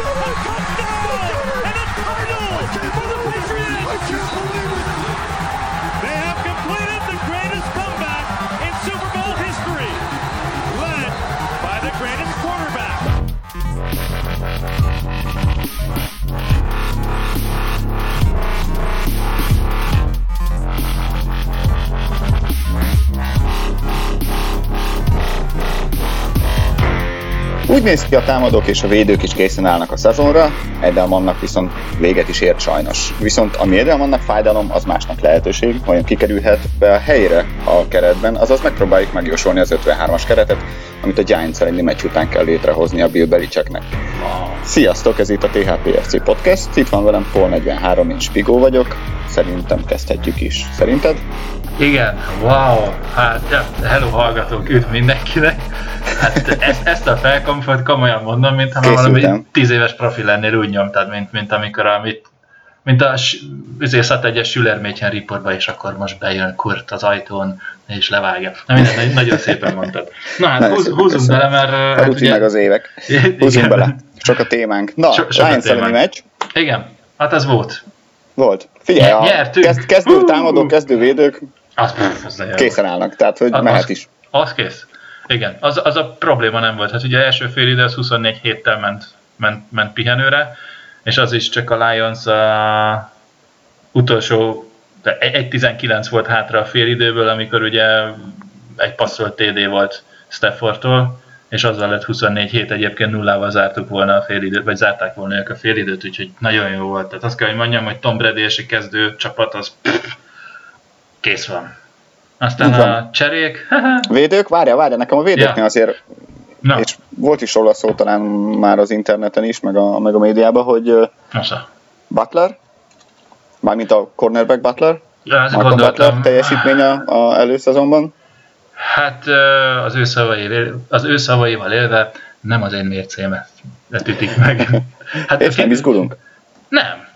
Oh, my God. Úgy néz ki, a támadók és a védők is készen állnak a szezonra, Edelmannak viszont véget is ért sajnos. Viszont ami Edelmannak fájdalom, az másnak lehetőség, olyan kikerülhet be a helyre a keretben, azaz megpróbáljuk megjósolni az 53-as keretet, amit a Giants elleni meccs után kell létrehozni a Bill Belichicknek. Sziasztok, ez itt a THPFC Podcast, itt van velem Paul 43, én Spigó vagyok, szerintem kezdhetjük is. Szerinted? Igen, wow, hát hello hallgatók, üdv mindenkinek. Hát ezt, ezt a felkomfort komolyan mondom, mintha valami 10 éves profi lennél úgy nyomtad, mint, mint amikor amit mint a azért szat egyes Süllermétjen riportba, és akkor most bejön Kurt az ajtón, és levágja. Na minden, nagyon szépen mondtad. Na hát húz, húzunk bele, mert... Hát, ugye, meg az évek. Húzunk bele. Sok a témánk. Na, so, Lions meccs. Igen, hát ez volt. Volt. Figyelj, a kezd, kezdő támadó, kezdő védők az, az készen állnak, tehát hogy az, mehet is. Az kész. Igen, az, az a probléma nem volt. Hát ugye első fél idő az 24 héttel ment, ment, ment pihenőre, és az is csak a Lions a utolsó, de 1.19 volt hátra a fél időből, amikor ugye egy passzolt TD volt Staffordtól, és azzal lett 24 hét, egyébként nullával zártuk volna a félidőt, vagy zárták volna ők a félidőt, úgyhogy nagyon jó volt. Tehát azt kell, hogy mondjam, hogy Tom Brady és kezdő csapat az pff, kész van. Aztán van. a cserék... védők? Várja, várja, nekem a védőknél ja. azért Na. És volt is róla szó talán már az interneten is, meg a, meg a médiában, hogy Nosza. Butler, mármint a cornerback Butler, ja, Marco Butler teljesítménye a előszezonban. Hát az ő, szavaival, az ő szavaival élve nem az én mércémet letütik meg. Hát És nem izgulunk? Nem,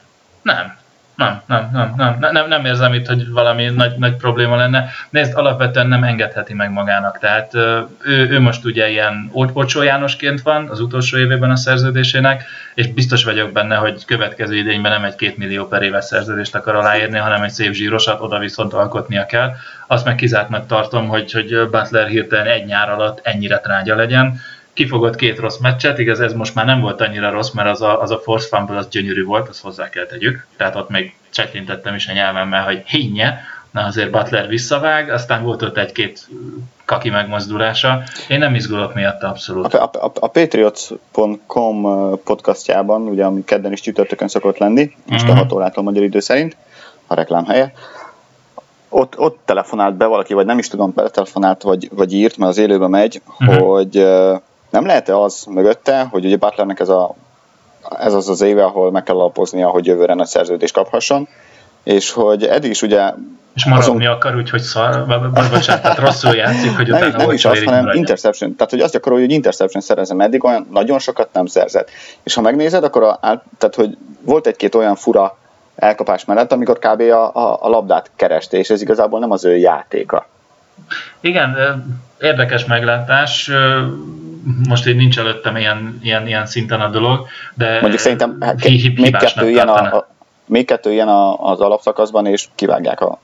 nem nem, nem, nem, nem, nem, nem érzem itt, hogy valami nagy, nagy probléma lenne. Nézd, alapvetően nem engedheti meg magának. Tehát ő, ő most ugye ilyen Ocsó Jánosként van az utolsó évében a szerződésének, és biztos vagyok benne, hogy következő idényben nem egy két millió per éves szerződést akar aláírni, hanem egy szép zsírosat, oda viszont alkotnia kell. Azt meg kizártnak tartom, hogy, hogy Butler hirtelen egy nyár alatt ennyire trágya legyen kifogott két rossz meccset, igaz ez most már nem volt annyira rossz, mert az a, az a force fumble az gyönyörű volt, azt hozzá kell tegyük, tehát ott még csetlintettem is a nyelvemmel, hogy hinnye, na azért Butler visszavág, aztán volt ott egy-két kaki megmozdulása. Én nem izgulok miatt abszolút. A, a, a Patriots.com podcastjában, ugye ami kedden is csütörtökön szokott lenni, most mm-hmm. a 6 órától magyar idő szerint, a reklám helye, ott, ott telefonált be valaki, vagy nem is tudom, betelefonált, vagy, vagy írt, mert az élőben megy, mm-hmm. hogy nem lehet-e az mögötte, hogy ugye Butlernek ez, a, ez az az éve, ahol meg kell alapoznia, hogy jövőre nagy szerződést kaphasson, és hogy eddig is ugye... És maradni azon... akar, úgyhogy szar, bocsánat, tehát rosszul játszik, hogy utána nem, nem is az, hanem interception. Tehát, hogy azt gyakorol, hogy interception szerezem. Eddig olyan nagyon sokat nem szerzett. És ha megnézed, akkor a, tehát, hogy volt egy-két olyan fura elkapás mellett, amikor kb. A, a, a labdát kereste, és ez igazából nem az ő játéka. Igen, érdekes meglátás most én nincs előttem ilyen, ilyen, ilyen szinten a dolog, de Mondjuk szerintem hát, még, kettő ilyen a, a, még kettő ilyen a, az alapszakaszban, és kivágják a,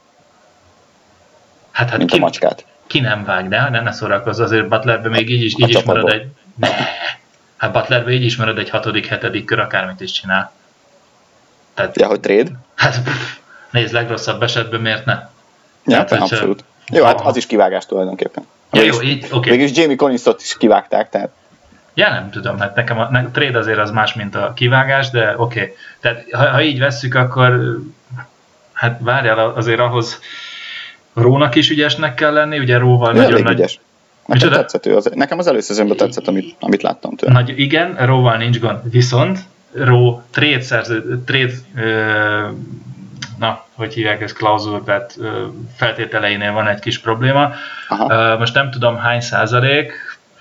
hát, hát mint ki, a macskát. Ki nem vág, de ne, ne szórakozz, azért Butlerbe még így is, így is marad egy... Ne. Hát Butlerbe így is marad egy hatodik, hetedik kör, akármit is csinál. Tehát, ja, hogy trade? Hát pff, nézd, legrosszabb esetben miért ne? Ja, tehát, abszolút. Jó, hát az is kivágás tulajdonképpen. Ja, jó, így, oké. Okay. Mégis Jamie Collinsot is kivágták, tehát. Ja, nem tudom, hát nekem a, a trade azért az más, mint a kivágás, de oké. Okay. Tehát ha, ha így vesszük, akkor hát várjál, azért ahhoz Rónak is ügyesnek kell lenni, ugye Róval nagyon nagy... Ügyes. Nekem tetszett ő, az, nekem az előszezonban tetszett, amit, amit láttam tőle. Nagy, igen, Róval nincs gond, viszont Ró trade, szerző, trade ö, na, hogy hívják ezt klauzul, tehát feltételeinél van egy kis probléma. Aha. Most nem tudom hány százalék,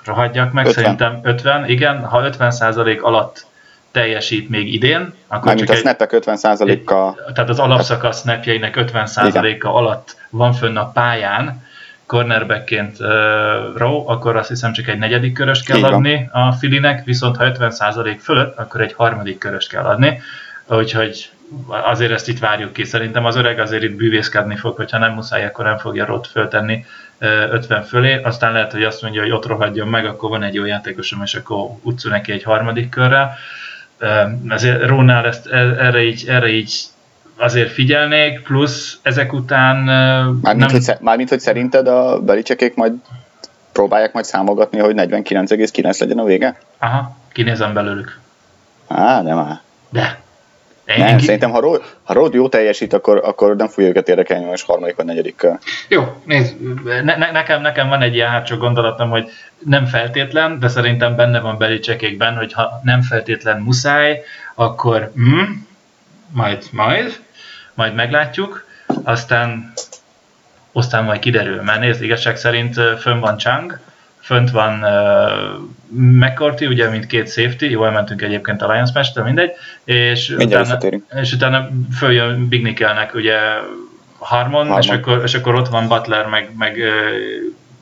rohadjak meg, 50. szerintem 50, igen, ha 50 százalék alatt teljesít még idén, akkor Mármint csak a snapek 50 százaléka. Tehát az alapszakasz snapjeinek 50 százaléka alatt van fönn a pályán, cornerbackként uh, Rowe, akkor azt hiszem csak egy negyedik köröst kell van. adni a Filinek, viszont ha 50% fölött, akkor egy harmadik köröst kell adni. Úgyhogy azért ezt itt várjuk ki. Szerintem az öreg azért itt bűvészkedni fog, hogyha nem muszáj, akkor nem fogja rot föltenni ö, 50 fölé. Aztán lehet, hogy azt mondja, hogy ott rohadjon meg, akkor van egy jó játékosom, és akkor utcú neki egy harmadik körrel. Ö, Ezért Rónál ezt, e- erre így, erre így azért figyelnék, plusz ezek után Mármint, hogy, sze- mármint, hogy szerinted a belicsekék majd próbálják majd számogatni, hogy 49,9 legyen a vége? Aha, kinézem belőlük. Á, nem áll. De. Én, Nem, én szerintem ha Rod, ha Rod jó teljesít, akkor, akkor nem fogja őket érdekelni, hogy harmadik vagy negyedik. Jó, nézd, ne, ne, nekem, nekem van egy ilyen hátsó gondolatom, hogy nem feltétlen, de szerintem benne van belicsekékben, hogy ha nem feltétlen muszáj, akkor mm, majd, majd, majd meglátjuk, aztán aztán majd kiderül, mert nézd, igazság szerint fönn van Chang, fönt van uh, McCarthy, ugye, mint két safety, jó, elmentünk egyébként a Lions match mindegy, és Mindjárt utána, visszatérünk. és utána följön Big Nickelnek ugye Harmon, Harmon. És, akkor, és akkor ott van Butler, meg, meg uh,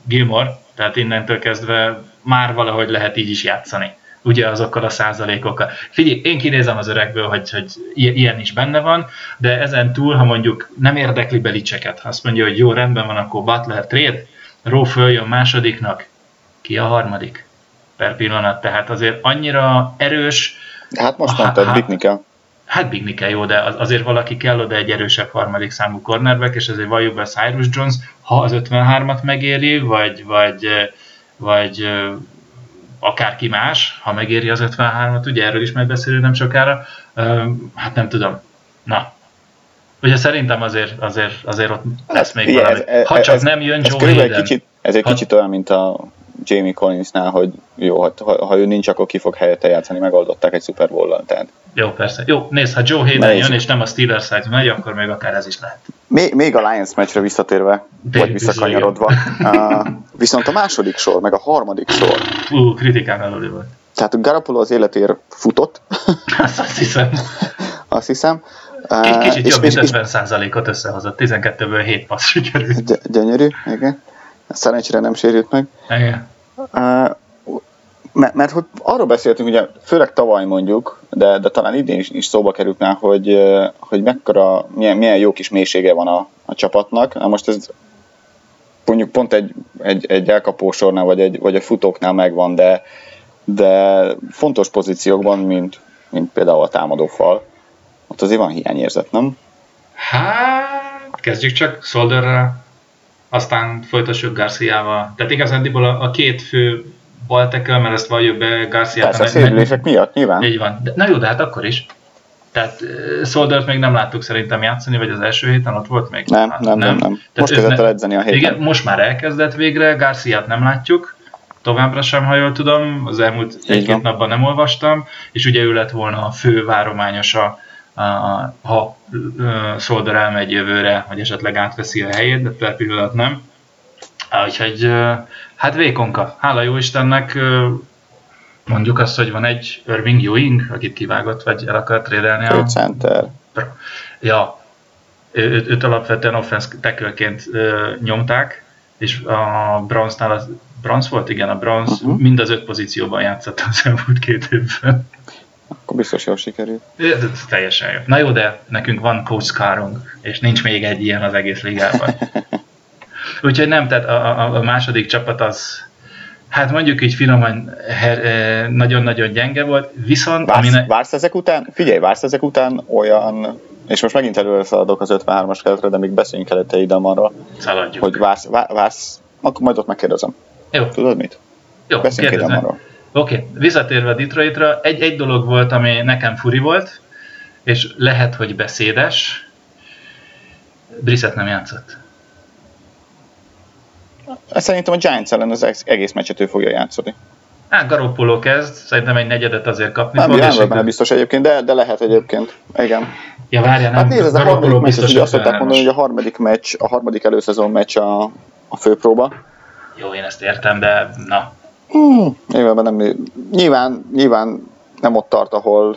Gilmore, tehát innentől kezdve már valahogy lehet így is játszani ugye azokkal a százalékokkal. Figyelj, én kinézem az öregből, hogy, hogy ilyen is benne van, de ezen túl, ha mondjuk nem érdekli Belicseket, ha azt mondja, hogy jó, rendben van, akkor Butler trade, Ró följön másodiknak, ki a harmadik per pillanat, tehát azért annyira erős, hát most mondtad, hát- Big Nickel. hát Big Nickel jó, de az- azért valaki kell oda egy erősebb harmadik számú cornerback, és azért valljuk be Cyrus Jones, ha az 53-at megéri, vagy, vagy, vagy akárki más, ha megéri az 53-at, ugye erről is megbeszélünk nem sokára, hát nem tudom. Na, Ugye szerintem azért, azért, azért ott lesz még Ugye, valami. ha csak nem jön ez Joe Hayden. kicsit, ez egy Ha- kicsit olyan, mint a Jamie Collinsnál, hogy jó, ha, ha, ő nincs, akkor ki fog helyette játszani, megoldották egy Super. Tehát Jó, persze. Jó, nézd, ha Joe Hayden Nézzük. jön, és nem a Steelers side megy, akkor még akár ez is lehet. még, még a Lions meccsre visszatérve, vagy Térjünk visszakanyarodva, uh, viszont a második sor, meg a harmadik sor, Fú, kritikán aluli volt. tehát a Garoppolo az életér futott, Azt, azt hiszem. azt hiszem, Uh, kicsit és, jobb, és, mint és 50%-ot összehozott. 12-ből 7 passz sikerült. gy- gyönyörű, igen. Szerencsére nem sérült meg. Igen. Mert, mert hogy arról beszéltünk, ugye, főleg tavaly mondjuk, de, de talán idén is, is szóba került már, hogy, hogy mekkora, milyen, milyen jó kis mélysége van a, a csapatnak. Na most ez mondjuk pont egy, egy, egy elkapósornál, vagy egy, vagy egy futóknál megvan, de, de fontos pozíciókban, mint, mint például a támadófal, ott azért van hiányérzet, nem? Hát, kezdjük csak Solderrel, aztán folytassuk Garciával. Tehát igazándiból a, a két fő baltekel, mert ezt valljuk be, Garcia. Persze a sérülések miatt nyilván. Így van. De, na jó, de hát akkor is. Tehát Soldert még nem láttuk szerintem játszani, vagy az első héten ott volt még? Nem, Hát, nem, nem, nem. Tehát Most kezdett el edzeni a héten. Igen, most már elkezdett végre, Garciát nem látjuk, továbbra sem, ha jól tudom, az elmúlt egy-két napban nem olvastam, és ugye ő lett volna a fő várományosa, a, a, ha Solder elmegy jövőre, vagy esetleg átveszi a helyét, de per pillanat nem. Úgyhogy hát vékonka. Hála jó Istennek, mondjuk azt, hogy van egy Irving Ewing, akit kivágott, vagy el akart trédelni a center. Ja, őt, őt alapvetően offense tackle-ként ö, nyomták, és a Brownsnál az Browns volt? Igen, a Browns uh-huh. mind az öt pozícióban játszott az elmúlt két évben. Akkor biztos jól sikerült. Ez, teljesen jó. Na jó, de nekünk van coach Carunk, és nincs még egy ilyen az egész ligában. Úgyhogy nem, tehát a, a, a második csapat az, hát mondjuk így finoman nagyon-nagyon gyenge volt, viszont Vársz, aminek... vársz ezek után? Figyelj, vársz ezek után olyan, és most megint előre szaladok az 53-as keretre, de még beszéljünk előtte Idamanról, Szaladjuk. hogy vársz, vá- vársz, akkor majd ott megkérdezem. Jó, Tudod mit? jó, Beszéljünk kérdezz meg. Oké, okay. visszatérve Detroitra, egy, egy dolog volt, ami nekem furi volt, és lehet, hogy beszédes. Brissett nem játszott. Szerintem a Giants ellen az egész meccset ő fogja játszani. Hát Garoppolo kezd, szerintem egy negyedet azért kapni Nem, fog. nem benne biztos egyébként, de, de lehet egyébként. Igen. Ja, várjál, nem. Hát nézd, ez a harmadik meccs, ugye azt szokták 53-as. mondani, hogy a harmadik meccs, a harmadik előszezon meccs a, a főpróba. Jó, én ezt értem, de na. Hmm, nyilván, nem, nyilván, nyilván nem ott tart, ahol,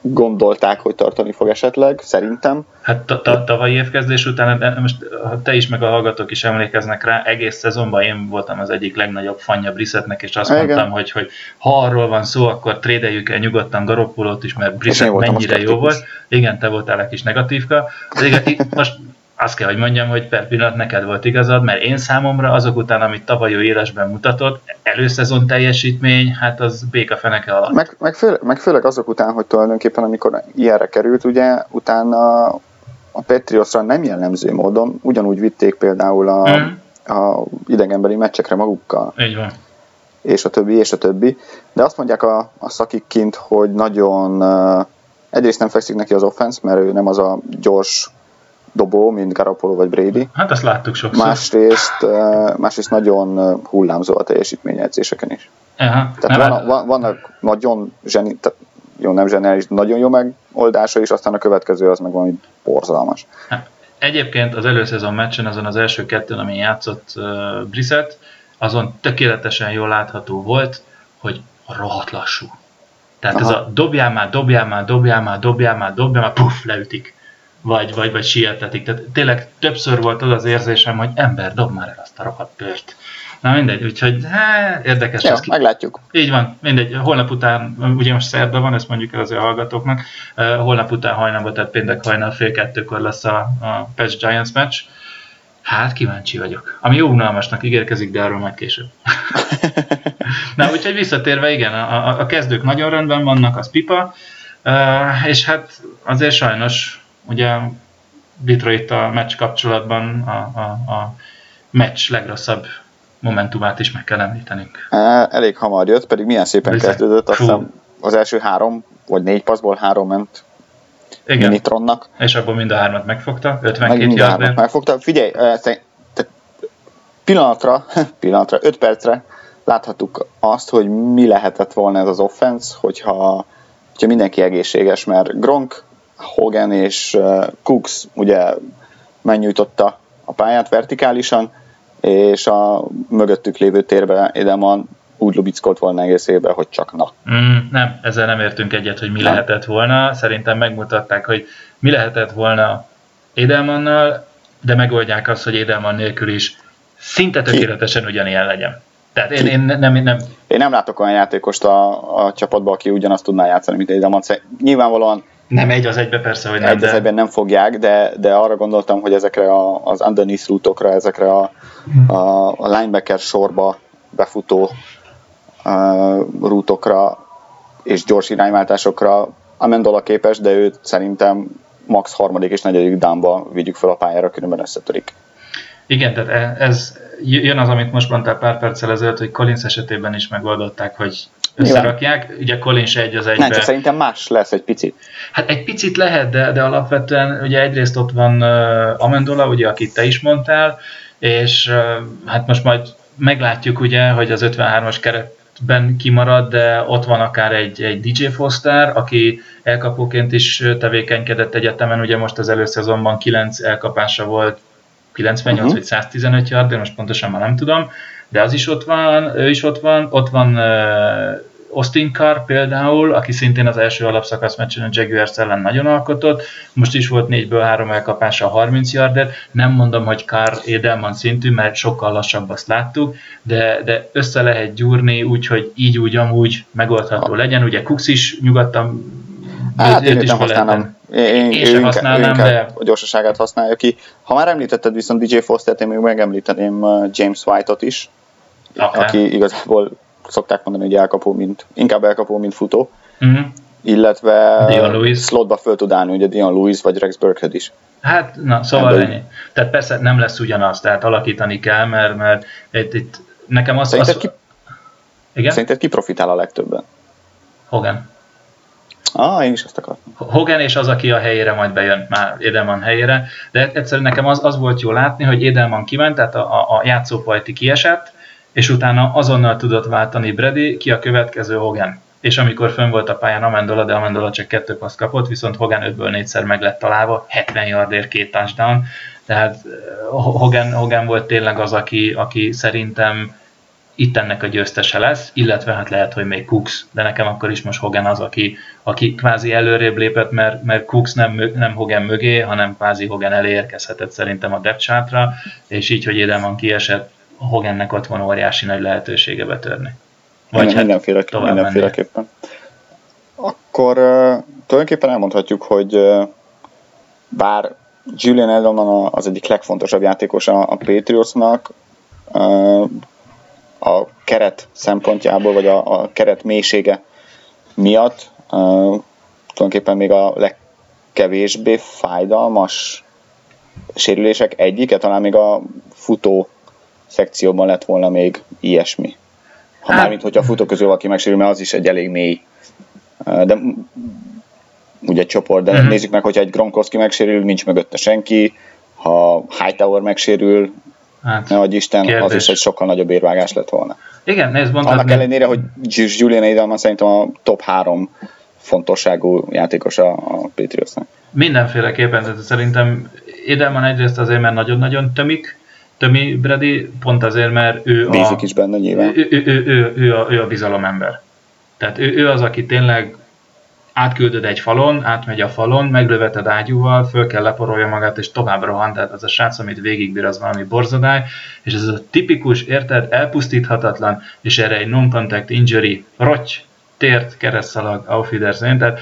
gondolták, hogy tartani fog esetleg, szerintem. Hát tavalyi évkezdés után, most te is, meg a hallgatók is emlékeznek rá, egész szezonban én voltam az egyik legnagyobb fanya Brissettnek, és azt Igen. mondtam, hogy, hogy ha arról van szó, akkor trédeljük el nyugodtan Garoppolót is, mert Brissett mennyire jó volt. Igen, te voltál egy kis negatívka. De igen, most azt kell, hogy mondjam, hogy per pillanat neked volt igazad, mert én számomra azok után, amit tavaly élesben mutatott, előszezon teljesítmény, hát az béka feneke alatt. Meg, meg, főleg, meg főleg azok után, hogy tulajdonképpen amikor ilyenre került, ugye utána a Patriotsra nem jellemző módon, ugyanúgy vitték például a, hmm. a idegenbeli meccsekre magukkal. Így van. És a többi, és a többi. De azt mondják a, a szakik kint, hogy nagyon egyrészt nem fekszik neki az offense, mert ő nem az a gyors dobó, mint Garoppolo vagy Brady. Hát azt láttuk sokszor. Másrészt, másrészt nagyon hullámzó a teljesítmény edzéseken is. Aha. Tehát van, van, vannak nagyon zseni, tehát jó, nem zseniális, nagyon jó megoldása, és aztán a következő az meg valami borzalmas. Hát, egyébként az előszezon meccsen, azon az első kettőn, ami játszott uh, Brissett, azon tökéletesen jól látható volt, hogy rohadt lassú. Tehát Aha. ez a dobjál már, dobjál már, dobjál már, dobjál már, dobjál már, puff, leütik vagy, vagy, vagy sietetik. Tehát tényleg többször volt az az érzésem, hogy ember, dob már el azt a rohadt bőrt. Na mindegy, úgyhogy hát, érdekes Jó, ki. meglátjuk. Így van, mindegy. Holnap után, ugye most szerda van, ezt mondjuk el az hallgatóknak, uh, holnap után hajnalban, tehát péntek hajnal fél kettőkor lesz a, a Patch Giants meccs. Hát kíváncsi vagyok. Ami jó unalmasnak ígérkezik, de arról majd később. Na, úgyhogy visszatérve, igen, a, a, a kezdők nagyon rendben vannak, az pipa, uh, és hát azért sajnos Ugye Detroit a meccs kapcsolatban a, a, a meccs legrosszabb momentumát is meg kell említenünk. Elég hamar jött, pedig milyen szépen Bizony. kezdődött, azt hiszem az első három vagy négy passzból három ment Igen. Minitronnak. És abból mind a hármat megfogta, 52 mind a hármat megfogta. Figyelj, pillanatra, pillanatra, öt percre láthattuk azt, hogy mi lehetett volna ez az offense, hogyha, hogyha mindenki egészséges, mert Gronk Hogan és Cooks ugye megnyújtotta a pályát vertikálisan, és a mögöttük lévő térbe Edelman úgy lubickolt volna egész évben, hogy csak na. Mm, nem, ezzel nem értünk egyet, hogy mi nem. lehetett volna. Szerintem megmutatták, hogy mi lehetett volna Edelmannal, de megoldják azt, hogy Edelman nélkül is szinte tökéletesen ugyanilyen legyen. Tehát én, én nem, nem... Én nem látok olyan játékost a, a csapatban, aki ugyanazt tudná játszani, mint Edelman. Nyilvánvalóan nem egy az egybe persze, hogy nem. Egy de... az egyben nem fogják, de, de arra gondoltam, hogy ezekre a, az underneath rútokra, ezekre a, a, a linebacker sorba befutó uh, rútokra és gyors irányváltásokra Amendola képes, de őt szerintem max harmadik és negyedik dámba vigyük fel a pályára, különben összetörik. Igen, tehát e- ez jön az, amit most mondtál pár perccel ezelőtt, hogy Collins esetében is megoldották, hogy összerakják. Nyilván. Ugye Collins egy az egybe. Nem, csak szerintem más lesz egy picit. Hát egy picit lehet, de, de alapvetően ugye egyrészt ott van uh, Amendola, ugye, akit te is mondtál, és uh, hát most majd meglátjuk ugye, hogy az 53-as keretben kimarad, de ott van akár egy, egy DJ Foster, aki elkapóként is tevékenykedett egyetemen, ugye most az előszezonban 9 elkapása volt 98 uh-huh. vagy 115 yard, de most pontosan már nem tudom, de az is ott van, ő is ott van, ott van uh, Austin Carr például, aki szintén az első alapszakasz meccsen a Jaguars ellen nagyon alkotott, most is volt 4-ből 3 elkapása a 30 yardet, nem mondom, hogy Carr Edelman szintű, mert sokkal lassabb azt láttuk, de, de össze lehet gyúrni úgy, hogy így úgy amúgy megoldható legyen, ugye Cooks is nyugodtan Hát én nem használom. Én, én, én sem használnám, de... A gyorsaságát használja ki. Ha már említetted viszont DJ Foster-t, én még megemlíteném uh, James White-ot is, okay. aki igazából szokták mondani, hogy elkapó, mint, inkább elkapó, mint futó. Uh-huh. Illetve Dion slotba föl tud állni, ugye Dion Lewis vagy Rex Burkhead is. Hát, na, szóval Ebből... ennyi. Tehát persze nem lesz ugyanaz, tehát alakítani kell, mert, mert itt, itt nekem az... Szerinted, az... Ki... Igen? Szerinted ki profitál a legtöbben? Hogan. Ah, én is ezt akartam. Hogan és az, aki a helyére majd bejön már Edelman helyére, de egyszerűen nekem az, az volt jó látni, hogy Edelman kiment, tehát a, a, a játszópajti kiesett, és utána azonnal tudott váltani Brady, ki a következő Hogan. És amikor fönn volt a pályán Amendola, de Amendola csak kettő passz kapott, viszont Hogan 5-ből 4-szer meg lett találva, 70 yardért két touchdown, tehát Hogan, Hogan volt tényleg az, aki, aki szerintem itt ennek a győztese lesz, illetve hát lehet, hogy még Cooks, de nekem akkor is most Hogan az, aki, aki kvázi előrébb lépett, mert, mert Cooks nem, nem Hogan mögé, hanem kvázi Hogan elé érkezhetett szerintem a depth chartra, és így, hogy Edelman kiesett, Hogannek ott van óriási nagy lehetősége betörni. Vagy hát mindenféle, mindenféleképpen. Akkor uh, tulajdonképpen elmondhatjuk, hogy uh, bár Julian Edelman az egyik legfontosabb játékos a, a Patriotsnak, uh, a keret szempontjából, vagy a, a keret mélysége miatt uh, tulajdonképpen még a legkevésbé fájdalmas sérülések egyike, talán még a futó szekcióban lett volna még ilyesmi. Ha hát, mármint, hogyha a futó közül valaki megsérül, mert az is egy elég mély. De ugye csoport, de uh-huh. nézzük meg, hogyha egy Gronkowski megsérül, nincs mögötte senki, ha Hightower megsérül, Hát, ne Isten, kérdés. az is egy sokkal nagyobb érvágás lett volna. Igen, nézd, mondtad. Annak mi... ellenére, hogy Julian Edelman szerintem a top 3 fontosságú játékos a, a Patriotsnak. Mindenféleképpen, tehát szerintem Edelman egyrészt azért, mert nagyon-nagyon tömik, tömi Brady, pont azért, mert ő Bízik a... is benne nyilván. Ő, ő, ő, ő, ő, a, ő a bizalomember. Tehát ő, ő az, aki tényleg átküldöd egy falon, átmegy a falon, meglöveted ágyúval, föl kell leporolja magát, és tovább rohan, tehát az a srác, amit végigbír, az valami borzadály, és ez a tipikus, érted, elpusztíthatatlan, és erre egy non-contact injury, rotty, tért, keresztszalag, aufwiedersehen, tehát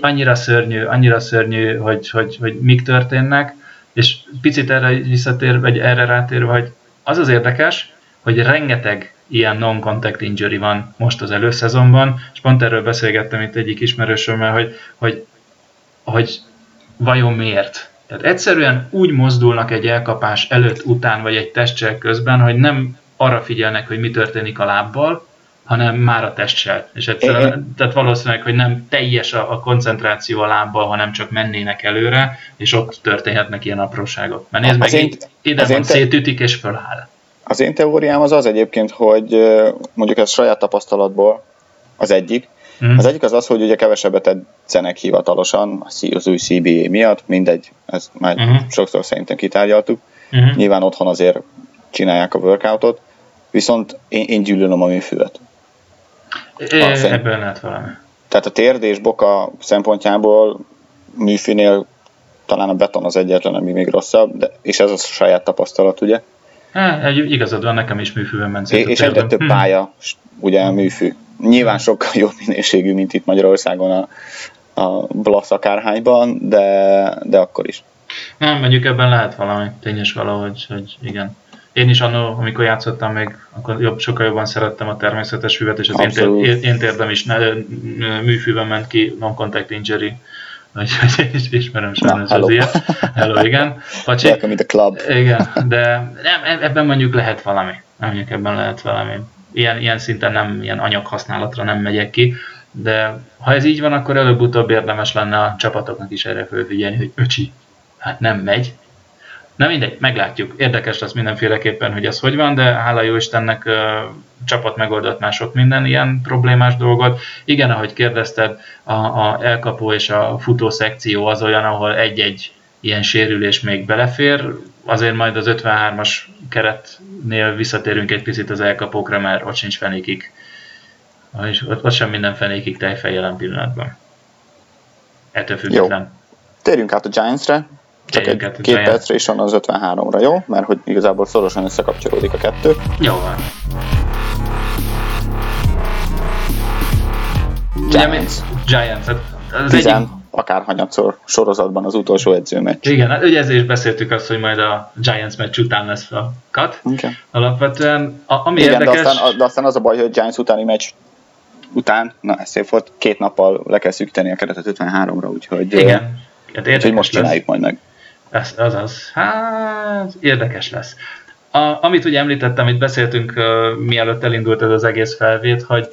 annyira szörnyű, annyira szörnyű, hogy, hogy, hogy mik történnek, és picit erre visszatér, vagy erre rátér, hogy az az érdekes, hogy rengeteg ilyen non-contact injury van most az előszezonban, és pont erről beszélgettem itt egyik ismerősömmel, hogy, hogy, hogy vajon miért? Tehát egyszerűen úgy mozdulnak egy elkapás előtt, után, vagy egy testcsel közben, hogy nem arra figyelnek, hogy mi történik a lábbal, hanem már a testsel. És egyszerűen, tehát valószínűleg, hogy nem teljes a, a koncentráció a lábbal, hanem csak mennének előre, és ott történhetnek ilyen apróságok. Mert nézd meg, én, ide van, te... szétütik és föláll. Az én teóriám az az egyébként, hogy mondjuk ez saját tapasztalatból az egyik. Mm. Az egyik az az, hogy ugye kevesebbet edzenek hivatalosan az új CBA miatt, mindegy, ezt már mm. sokszor szerintem kitárgyaltuk. Mm. Nyilván otthon azért csinálják a workoutot, viszont én, én gyűlölöm a műfüvet. Ebből lehet valami. Tehát a térd és boka szempontjából műfinél talán a beton az egyetlen, ami még rosszabb, de, és ez a saját tapasztalat, ugye? Hát, igazad van, nekem is műfűben ment. És, és egyre több hm. pálya, ugye a műfű. Nyilván sokkal jobb minőségű, mint itt Magyarországon a, a Blasz akárhányban, de, de akkor is. Nem, mondjuk ebben lehet valami, tényes valahogy, hogy igen. Én is annó, amikor játszottam még, akkor jobb, sokkal jobban szerettem a természetes füvet, és az én, én térdem is ne, műfűben ment ki, non-contact injury Úgyhogy ismerem sajnos Na, az ilyet. Hello, igen. Pacsi. Welcome the club. Igen, de nem, e- ebben mondjuk lehet valami. Mondjuk ebben lehet valami. Ilyen, ilyen szinten nem, ilyen anyaghasználatra nem megyek ki, de ha ez így van, akkor előbb-utóbb érdemes lenne a csapatoknak is erre fölfigyelni, hogy öcsi, hát nem megy, Na mindegy, meglátjuk. Érdekes lesz mindenféleképpen, hogy ez hogy van, de hála jó Istennek csapat megoldott már sok minden ilyen problémás dolgot. Igen, ahogy kérdezted, a, a elkapó és a futó szekció az olyan, ahol egy-egy ilyen sérülés még belefér, azért majd az 53-as keretnél visszatérünk egy picit az elkapókra, mert ott sincs fenékig. És ott, ott sem minden fenékig tejfej jelen pillanatban. Ettől független. Jó. Térjünk át a Giants-re. Csak egy két percre is van az 53-ra, jó? Mert hogy igazából szorosan összekapcsolódik a kettő. Jó van. Giants. Giants. Hát az Tizen, egyik... akárhanyatszor sorozatban az utolsó edzőmeccs. Igen, hát ugye ezért is beszéltük azt, hogy majd a Giants meccs után lesz a cut. Okay. Alapvetően, a, ami Igen, érdekes... de aztán, de aztán az a baj, hogy a Giants utáni meccs után, na ez szép volt, két nappal le kell szűkíteni a keretet 53-ra, úgyhogy, Igen. Hát úgyhogy most csináljuk lesz. majd meg. Ez, az az. Hát, érdekes lesz. A, amit ugye említettem, itt beszéltünk uh, mielőtt elindult ez az egész felvét, hogy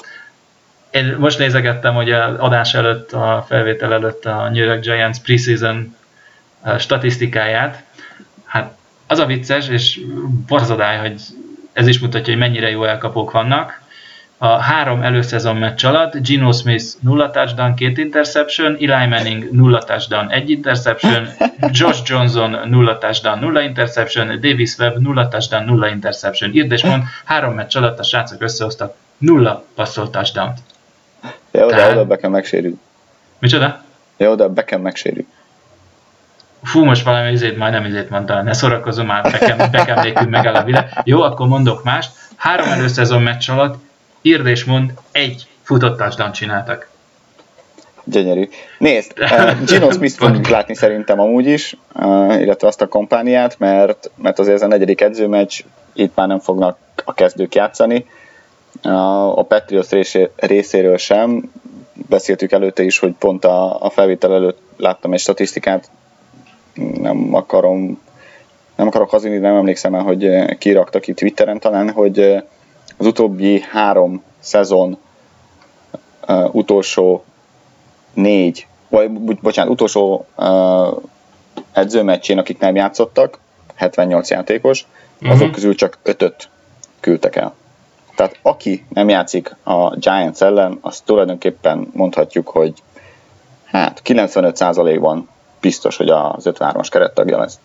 én most nézegettem, hogy az adás előtt, a felvétel előtt a New York Giants preseason statisztikáját. Hát az a vicces, és borzadály, hogy ez is mutatja, hogy mennyire jó elkapók vannak. A három előszezon meccs alatt Gino Smith 0 touchdown, 2 interception, Eli Manning 0 touchdown, 1 interception, Josh Johnson 0 touchdown, 0 interception, Davis Webb 0 touchdown, 0 interception. Írd és mond, három meccs alatt a srácok összehoztak 0 passzolt touchdown-t. Jó, de Tehát- oda Beckham megsérül. Micsoda? Jó, de Beckham megsérül. Fú, most valami izét, majd nem izét mondta, ne szórakozom már, bekem, bekem nélkül megáll a világ. Jó, akkor mondok mást. Három előszezon meccs alatt írd és mond, egy futott touchdown csináltak. Gyönyörű. Nézd, uh, Gino Smith fogjuk látni szerintem amúgy is, uh, illetve azt a kampániát, mert, mert azért ez a negyedik edzőmeccs, itt már nem fognak a kezdők játszani. Uh, a Patriots részé- részéről sem, beszéltük előtte is, hogy pont a, a felvétel előtt láttam egy statisztikát, nem akarom nem akarok hazudni, nem emlékszem el, hogy eh, ki rakta ki Twitteren talán, hogy az utóbbi három szezon uh, utolsó négy, vagy bo- bocsánat, utolsó uh, edzőmeccsén, akik nem játszottak, 78 játékos, azok Mhm. közül csak ötöt küldtek el. Tehát aki nem játszik a Giants ellen, azt tulajdonképpen mondhatjuk, hogy hát 95%-ban biztos, hogy az 53-as kerettagja lesz.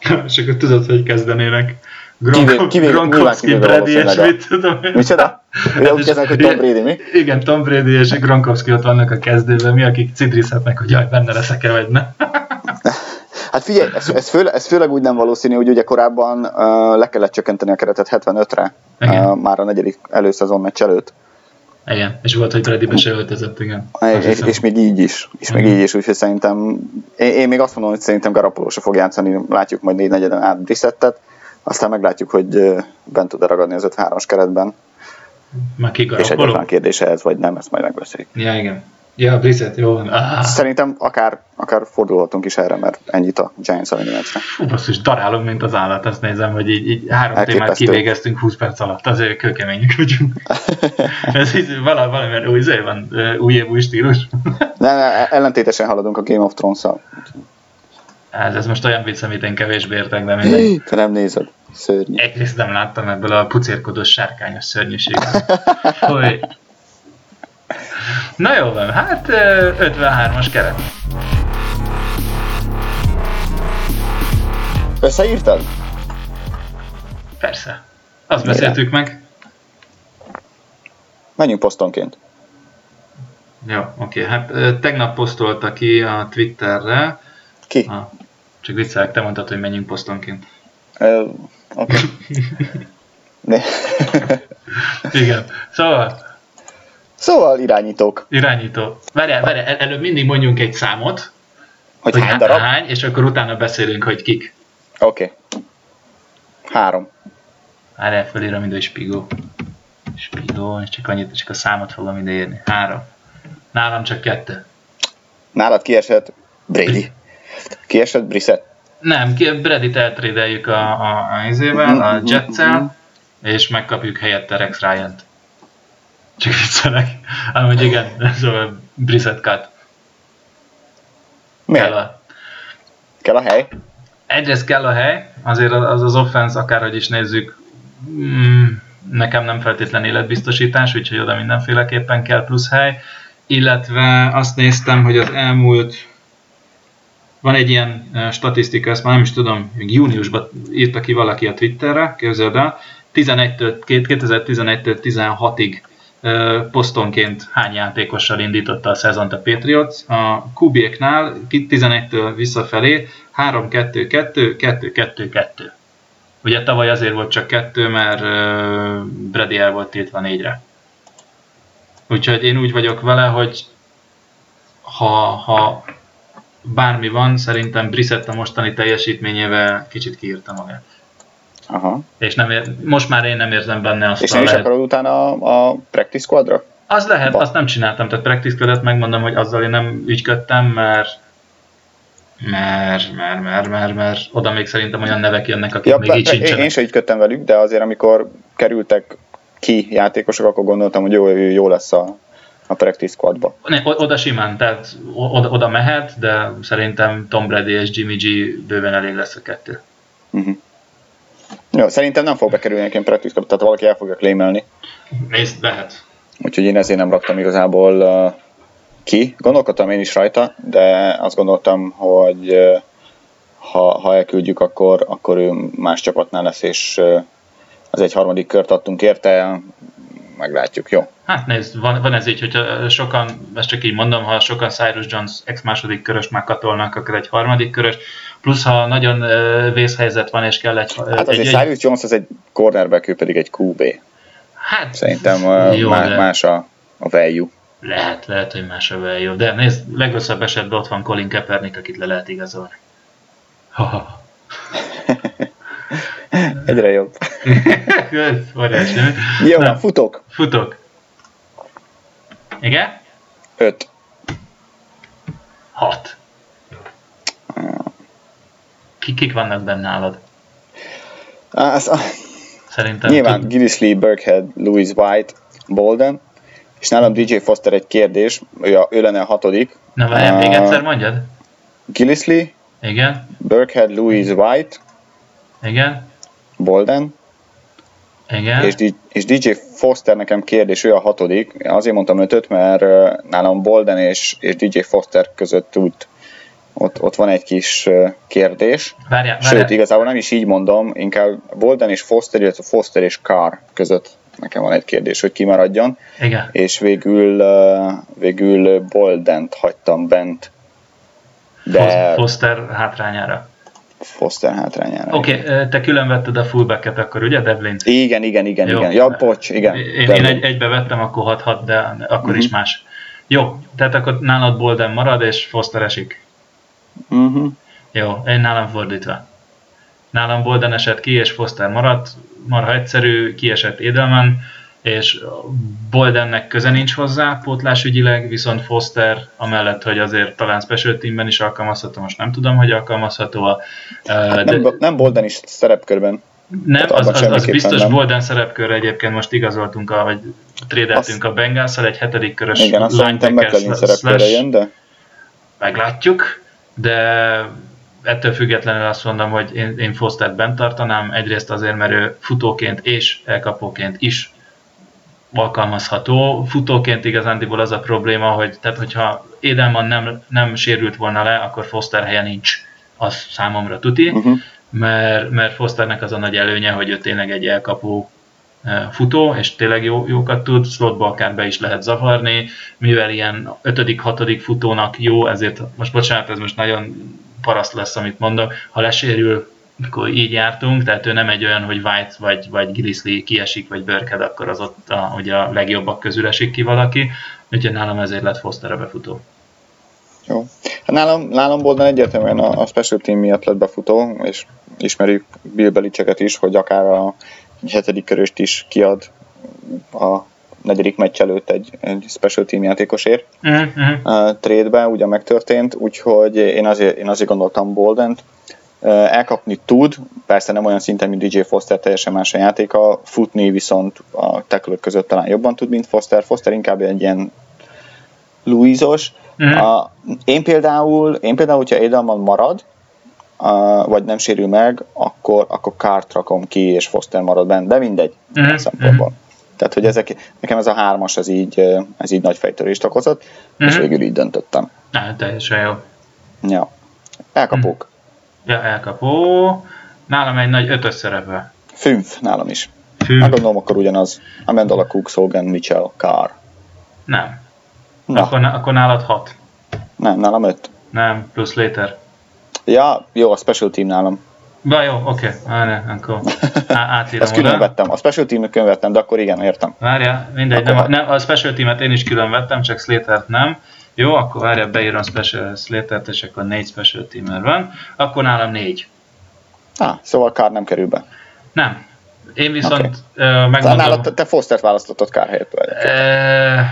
És akkor tudod, hogy kezdenének. Kivé- kivéve- Gronkowski, Brady és mit tudom én. Micsoda? Ja, úgy kezdenek, hogy Tom Brady, mi? Igen, Tom Brady és Gronkowski ott vannak a kezdőben, mi akik cidrizhetnek, hogy jaj, benne leszek-e vagy ne. Hát figyelj, ez, ez, főle, ez főleg úgy nem valószínű, hogy ugye korábban uh, le kellett csökkenteni a keretet 75-re, Igen. uh, már a negyedik előszezon meccs előtt. Igen, és volt, hogy Brady be se öltözött, igen. És, hiszem. és még így is, és még Mhm. így is, úgyhogy szerintem, én, én még azt mondom, hogy szerintem Garapoló se fog játszani, látjuk majd négy negyeden át Brissettet, aztán meglátjuk, hogy bent tud-e ragadni az 53-as keretben, Már és egyáltalán kérdése ez, vagy nem, ezt majd megbeszéljük. Ja, igen. Ja, Brissett, jó van. Ah, Szerintem akár, akár fordulhatunk is erre, mert ennyit a Giants elleni meccsre. fú, basszus, darálom, mint az állat, azt nézem, hogy így, így három témát Elképesztő. kivégeztünk 20 perc alatt, azért kőkemények vagyunk. Ez így vala, valamilyen új, izé van, új év, új stílus. Ne, ne, ellentétesen haladunk a Game of Thrones-szal. Ez, ez most olyan vicc, amit én kevésbé értek, de mindegy. Te nem nézed. Szörnyű. Egyrészt nem láttam ebből a pucérkodós sárkányos szörnyűségből. Hogy... Na jó van, hát ö, 53-as keret. Összeírtad? Persze. Azt Mire? beszéltük meg. Menjünk posztonként. Jó, oké. Hát tegnap posztolta ki a Twitterre. Ki? Ah, csak viccelek, te mondtad, hogy menjünk posztonként. Ö, Oké. Ne. Igen. Szóval, Szóval irányítók. irányító. Várjál, várjál, el- előbb mindig mondjunk egy számot, Hogy, hogy hány há- darab? hány, és akkor utána beszélünk, hogy kik. Oké. Három. Várjál, fölírom ide, hogy Spigó. Spigó, és csak annyit, csak a számot fogom ide írni. Három. Nálam csak kettő. Nálad kiesett Brady. Kiesett Brissett. Nem, Bredit eltrédeljük a, a, a izével, a Mhm, Jetsel, mhm. és megkapjuk helyette Rex Ryan-t. Csak viccelek. Ám, hogy igen, szóval Brissett cut. Miért? Kell a, Kell a hely? egyrészt kell a hely, azért az az offense, akárhogy is nézzük, mm, nekem nem feltétlen életbiztosítás, úgyhogy oda mindenféleképpen kell plusz hely. Illetve azt néztem, hogy az elmúlt van egy ilyen statisztika, ezt már nem is tudom, még júniusban írta ki valaki a Twitterre, képzeld el, 11-től, 2011-től 16-ig ö, posztonként hány játékossal indította a szezont a Patriots. A Kubieknál 11-től visszafelé 3-2-2-2-2-2. Ugye tavaly azért volt csak kettő, mert Brady el volt tiltva négyre. Úgyhogy én úgy vagyok vele, hogy ha, ha bármi van, szerintem Brissett a mostani teljesítményével kicsit kiírta magát. Aha. És nem ér, most már én nem érzem benne azt És a nem is lehet. akarod utána a, a practice squadra? Az lehet, Ba- azt nem csináltam, tehát practice ködet megmondom, hogy azzal én nem ügyködtem, mert mert, mert, mert, mert, mert oda még szerintem olyan nevek jönnek, akik Ja, még így sincsenek. én se ügyködtem velük, de azért amikor kerültek ki játékosok, akkor gondoltam, hogy jó, jó lesz a, a practice squadba. Ne, oda simán, tehát oda, oda mehet, de szerintem Tom Brady és Jimmy G bőven elég lesz a kettő. Uh-huh. Jó, szerintem nem fog bekerülni ilyen practice squadba, tehát valaki el fogja claimelni. Nézd, lehet. úgyhogy én ezért nem raktam igazából uh, ki. Gondolkodtam én is rajta, de azt gondoltam, hogy uh, ha, ha elküldjük, akkor, akkor ő más csapatnál lesz, és uh, az egy harmadik kört adtunk érte, meglátjuk, jó? Hát nézd, van, van ez így, hogyha sokan, ezt csak így mondom, ha sokan Cyrus Jones ex második körös megkatolnak, akkor egy harmadik körös, plusz ha nagyon vészhelyzet van, és kell egy... Hát azért egy, Cyrus Jones az egy cornerback, ő pedig egy QB. Hát, Szerintem jó, má, más a, a value. Lehet, lehet, hogy más a value, de nézd, legrosszabb esetben ott van Colin Kaepernick, akit le lehet igazolni. Ha, ha. Egyre jobb. Jó, futok. Futok. Igen? Öt. Hat. Kik, kik vannak benne nálad? Az, a... Szerintem Nyilván tud... Gillisley, Burkhead, Louis White, Bolden, és nálam DJ Foster egy kérdés, ő, a, ő lenne a hatodik. Na várjál, uh, még egyszer mondjad. Gillisley, Igen. Burkhead, Louis White, Igen. Bolden, igen. És, és DJ Foster nekem kérdés, ő a hatodik. Azért mondtam ötöt, mert nálam Bolden és, és DJ Foster között úgy ott, ott van egy kis kérdés. Várjál, várjál. Sőt, igazából nem is így mondom, inkább Bolden és Foster, illetve Foster és Carr között nekem van egy kérdés, hogy kimaradjon. Igen. És végül, végül Boldent hagytam bent. De... Foster hátrányára. Foster hátrányára. Oké, okay, te külön vetted a fullbacket akkor, ugye, Devlin? Igen, igen, igen, Jó. igen. Ja, bocs, igen. Én, én egy, egybe vettem, akkor 6-6, de akkor uh-huh. is más. Jó, tehát akkor nálad Bolden marad, és Foster esik. Uh-huh. Jó, én nálam fordítva. Nálam Bolden esett ki, és Foster maradt, marha egyszerű, kiesett Edelman, és Boldennek köze nincs hozzá pótlásügyileg, viszont Foster, amellett, hogy azért talán special teamben is alkalmazható, most nem tudom, hogy alkalmazható a... Hát de... nem, nem Bolden is szerepkörben. Nem, az, az, az biztos nem. Bolden szerepkörre egyébként most igazoltunk, a, vagy trédeltünk a bengals egy hetedik körös Igen, azt szerintem McLean szerepkörre jön, de... Meglátjuk, de ettől függetlenül azt mondom, hogy én, én Fostert bent tartanám, egyrészt azért, mert ő futóként és elkapóként is alkalmazható. Futóként igazándiból az a probléma, hogy tehát hogyha Edelman nem, nem sérült volna le, akkor Foster helye nincs. Az számomra tuti, uh-huh. mert, mert Fosternek az a nagy előnye, hogy ő tényleg egy elkapó e, futó, és tényleg jó, jókat tud, slotba akár be is lehet zavarni, mivel ilyen 5.-6. futónak jó, ezért most bocsánat, ez most nagyon paraszt lesz, amit mondok, ha lesérül akkor így jártunk, tehát ő nem egy olyan, hogy White vagy, vagy Grizzly kiesik, vagy Burkhead, akkor az ott a, ugye a legjobbak közül esik ki valaki, úgyhogy nálam ezért lett Foster a befutó. Jó. Hát nálam, nálam Bolden egyértelműen a, a special team miatt lett befutó, és ismerjük Bill Belichicket is, hogy akár a hetedik köröst is kiad a negyedik meccs előtt egy, egy special team játékosért uh-huh. uh, trade-be, ugye megtörtént, úgyhogy én azért, én azért gondoltam Boldent, elkapni tud, persze nem olyan szinten, mint DJ Foster, teljesen más a játéka, futni viszont a tackle között talán jobban tud, mint Foster. Foster inkább egy ilyen Louisos. Mm. A, én például, én például, hogyha Edelman marad, uh, vagy nem sérül meg, akkor, akkor Kárt rakom ki, és Foster marad benne, de mindegy, mm. szempontból. Mm. Tehát, hogy ezek, nekem ez a hármas, ez így, ez így nagy fejtörést okozott, mm. és végül így döntöttem. Na, teljesen jó. Ja. Elkapok. Mm. Ja, elkapó. Nálam egy nagy ötös szerepe. Fünf, nálam is. Fünf. Hát gondolom akkor ugyanaz. Amendola, Cook, Hogan, Mitchell, Carr. Nem. Na. Akkor, akkor nálad hat. Nem, nálam öt. Nem, plusz later. Ja, jó, a special team nálam. Ba, jó, oké, okay. akkor átírom Ezt külön vettem, a special team külön vettem, de akkor igen, értem. Várja, mindegy, nem, nem, a special teamet én is külön vettem, csak slater nem. Jó, akkor várja, beírom special slater és akkor négy special teamer van. Akkor nálam négy. Ah, szóval Kár nem kerül be. Nem. Én viszont okay. uh, megmondom... Nálad te, te Fostert választottad Kár helyett uh,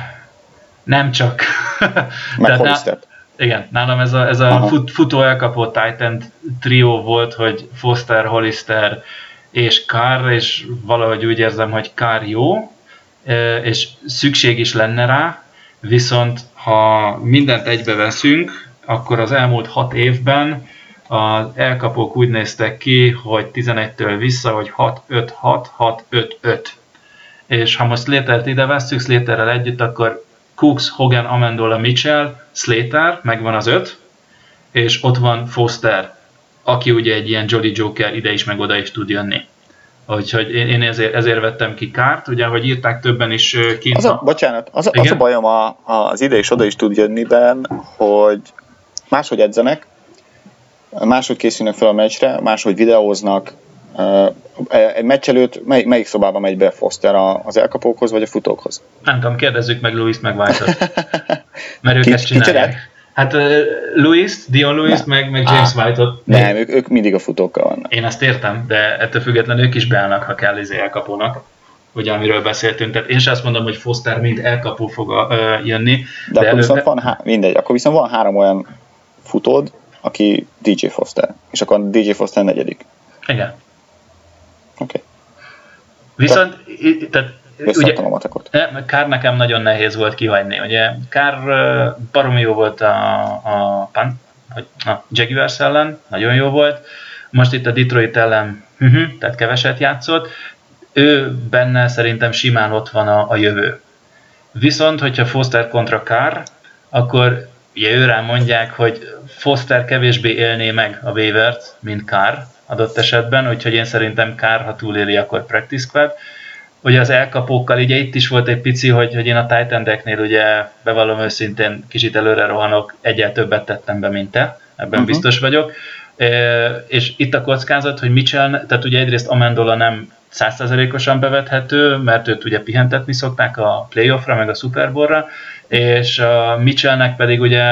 Nem csak. Meg Hollister. Igen, nálam ez a, ez a fut, futó elkapott Titan trió volt, hogy Foster, Hollister és Carr, és valahogy úgy érzem, hogy Carr jó, és szükség is lenne rá, viszont ha mindent egybe veszünk, akkor az elmúlt hat évben az elkapók úgy néztek ki, hogy 11-től vissza, hogy 6-5-6, 6-5-5. és ha most Slater-t ide vesszük, Slaterrel együtt, akkor Cooks, Hogan, Amendola, Mitchell, Slater, megvan az öt, és ott van Foster, aki ugye egy ilyen Jolly Joker ide is meg oda is tud jönni. Úgyhogy én, én ezért, ezért vettem ki kárt, ugye, hogy írták többen is kint. Az a, bocsánat, az, az a bajom a, az ide és oda is tud jönni ben, hogy máshogy edzenek, máshogy készülnek fel a meccsre, máshogy videóznak, egy meccs előtt mely, melyik szobában megy be Foster az elkapókhoz, vagy a futókhoz? Nem tudom, kérdezzük meg Louis-t meg White-ot. Mert ők ezt csinálják. Hát Louis, Dion Louis, meg, meg James ah, White-ot. Nem, ők, ők mindig a futókkal vannak. Én ezt értem, de ettől függetlenül ők is beállnak, ha kell izé elkapónak ugye amiről beszéltünk. Tehát én sem azt mondom, hogy Foster mind elkapó fog uh, jönni. De, de akkor elő... viszont van, há- mindegy, akkor viszont van három olyan futód, aki DJ Foster, és akkor DJ Foster negyedik. Igen. Oké. Okay. Viszont, tehát ugye, a matekot. Kár nekem nagyon nehéz volt kihagyni. Ugye Kár baromi jó volt a, a, Pan, a Jaguars ellen, nagyon jó volt. Most itt a Detroit ellen, uh-huh, tehát keveset játszott. Ő benne szerintem simán ott van a, a jövő. Viszont, hogyha Foster kontra Kár, akkor ugye őrá mondják, hogy Foster kevésbé élné meg a waivert, mint Kár, adott esetben, úgyhogy én szerintem kár, ha túléli, akkor practice squad. Ugye az elkapókkal, ugye itt is volt egy pici, hogy, hogy én a Titan ugye bevallom őszintén kicsit előre rohanok, egyel többet tettem be, mint te, ebben uh-huh. biztos vagyok. E, és itt a kockázat, hogy Mitchell, tehát ugye egyrészt Amendola nem százszerzelékosan bevethető, mert őt ugye pihentetni szokták a playoffra, meg a Super Bowl-ra, és a Mitchellnek pedig ugye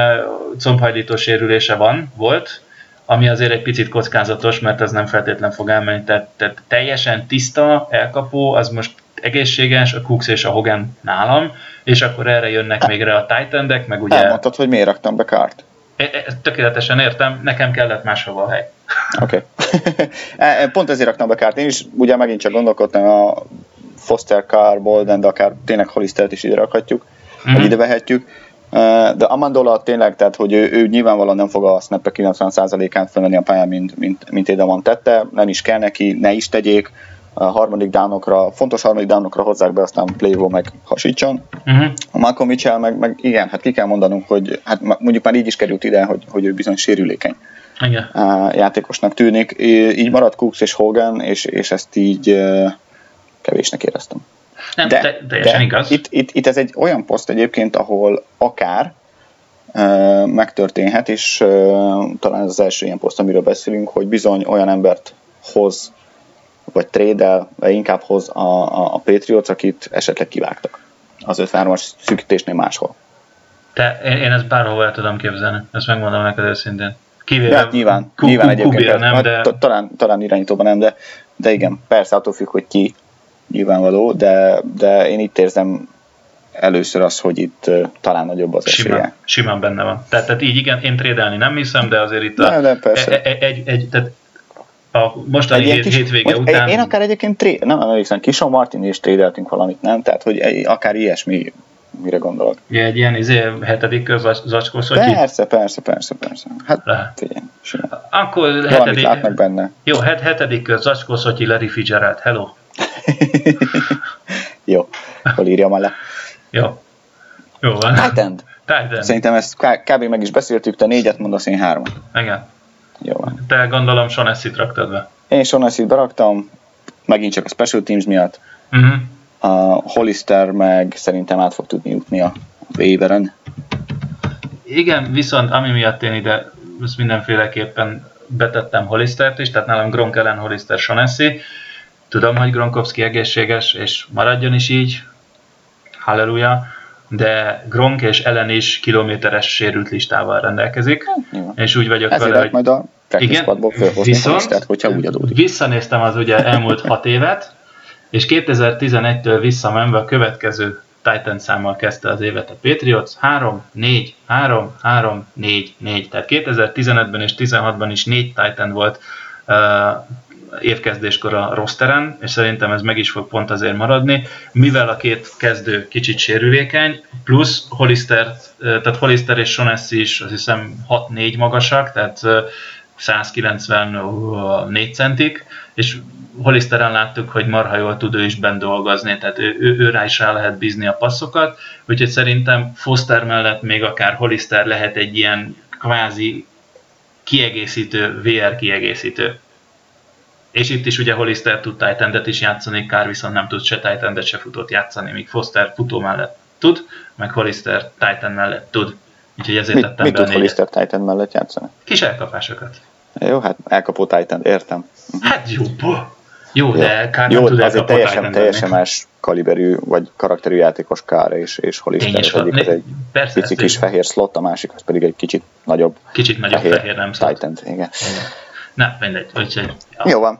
combhajlító sérülése van, volt, ami azért egy picit kockázatos, mert ez nem feltétlen fog elmenni. Tehát, tehát teljesen tiszta elkapó, az most egészséges, a Cooks és a Hogan nálam, és akkor erre jönnek még rá a titan meg ugye... Elmondtad, hogy miért raktam be kárt? E, e, tökéletesen értem, nekem kellett máshova a hely. Oké. Okay. E, pont ezért raktam be kárt. Én is ugye megint csak gondolkodtam a Foster Car, Bolden, de akár tényleg Hollistert is ide rakhatjuk, mm-hmm. vagy ide vehetjük de Amandola tényleg, tehát hogy ő, ő nyilvánvalóan nem fog a snap 90%-án felmenni a pályán, mint, mint, mint Edelman tette, nem is kell neki, ne is tegyék, a harmadik downokra, fontos harmadik downokra hozzák be, aztán Playvo meg hasítson. Uh-huh. A Malcolm Mitchell meg, meg, igen, hát ki kell mondanunk, hogy hát mondjuk már így is került ide, hogy, hogy ő bizony sérülékeny. Igen. játékosnak tűnik. Így maradt Cooks és Hogan, és, és ezt így kevésnek éreztem. Nem, de, te, teljesen de igaz. Itt, itt, itt ez egy olyan poszt egyébként, ahol akár uh, megtörténhet, és uh, talán ez az első ilyen poszt, amiről beszélünk, hogy bizony olyan embert hoz, vagy vagy inkább hoz a, a, a Patriots, akit esetleg kivágtak az 53-as szűkítésnél máshol. Te, én, én ezt bárhol el tudom képzelni, ezt megmondom neked őszintén. Kivéve hát nyilván, ku, nyilván egyébként, nem, hát de... talán, talán irányítóban nem, de, de igen, persze attól függ, hogy ki, nyilvánvaló, de, de én itt érzem először az, hogy itt uh, talán nagyobb az esélye. Simán, simán benne van. Tehát, tehát így igen, én trédelni nem hiszem, de azért itt a, de, de persze. Egy, e- egy, egy, tehát a mostani hét, kis, hétvége után... Én akár egyébként tré, nem emlékszem, Kison Martin is trédeltünk valamit, nem? Tehát, hogy egy, akár ilyesmi mire gondolok. Ja, egy ilyen izé, hetedik zacskós, hogy Persze, persze, persze, persze. Hát simán. Akkor Valamit hetedik... látnak benne. Jó, het, hetedik zacskós, hogy Larry Fitzgerald, hello. Jó, hol írjam le. Jó. Jó van. Titan. Titan. Szerintem ezt kb. meg is beszéltük, te négyet mondasz, én három. Igen. Jó van. Te gondolom Sonessit raktad be. Én Sonessit beraktam, megint csak a Special Teams miatt. Uh-huh. A Hollister meg szerintem át fog tudni jutni a Waveren. Igen, viszont ami miatt én ide ezt mindenféleképpen betettem Hollistert is, tehát nálam Gronk ellen Hollister Sonessi, Tudom, hogy Gronkowski egészséges, és maradjon is így, halleluja, de Gronk és Ellen is kilométeres sérült listával rendelkezik, hát, és úgy vagyok Ezért vele, hogy... majd a igen, viszont, listát, hogyha úgy adódik. Visszanéztem az ugye elmúlt hat évet, és 2011-től visszamenve a következő Titan számmal kezdte az évet a Patriots, 3, 4, 3, 3, 4, 4. Tehát 2015-ben és 16-ban is 4 Titan volt uh, évkezdéskor a rosteren, és szerintem ez meg is fog pont azért maradni, mivel a két kezdő kicsit sérülékeny, plusz Hollister, tehát Hollister és Shonessi is azt hiszem 6-4 magasak, tehát 194 centik, és Holisteren láttuk, hogy marha jól tud ő is bent dolgozni, tehát ő, ő, ő rá is rá lehet bízni a passzokat, úgyhogy szerintem Foster mellett még akár Holister lehet egy ilyen kvázi kiegészítő, VR kiegészítő. És itt is ugye Hollister tud titan is játszani, Kár viszont nem tud se titan se futót játszani, míg Foster futó mellett tud, meg Hollister Titan mellett tud. Úgyhogy ezért mit, tettem mit be tud. Hollister Titan mellett játszani? Kis elkapásokat. Jó, hát elkapó Titan, értem. Hát jó. Jó, de Kár Jó, nem tud azért teljesen, teljesen más kaliberű, vagy karakterű játékos Kára és, és Hollister. Az egyik az egy persze, pici kis fehér slot, a másik az pedig egy kicsit nagyobb Kicsit nagyobb fehér, fehér, nem. Titan, igen. Igen. Na, mindegy. Úgyhogy, ja. Jó van.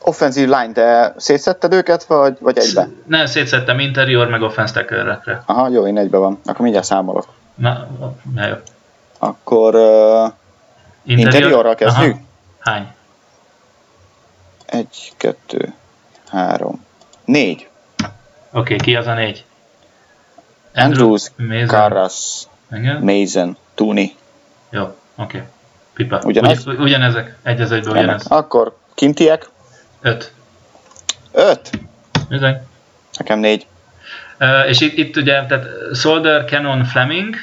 Offenzív line, de szétszetted őket, vagy, vagy egybe? Nem, szétszettem interior, meg offense tackle-rekre. Aha, jó, én egybe van. Akkor mindjárt számolok. Na, na jó. Akkor uh, interiorral kezdjük? Aha. Hány? egy, kettő, három, négy. Oké, okay, ki az a négy? Andrews, Mason. Karras, Igen? Mason, Tooney. Jó, oké. Okay. Pipa. Ugyanaz? Ugy, ugyanezek. Egy az Remek. ugyanez. Akkor kintiek, Öt. öt. Bizony. Nekem négy. Uh, és itt, itt ugye, tehát Solder, Cannon, Fleming,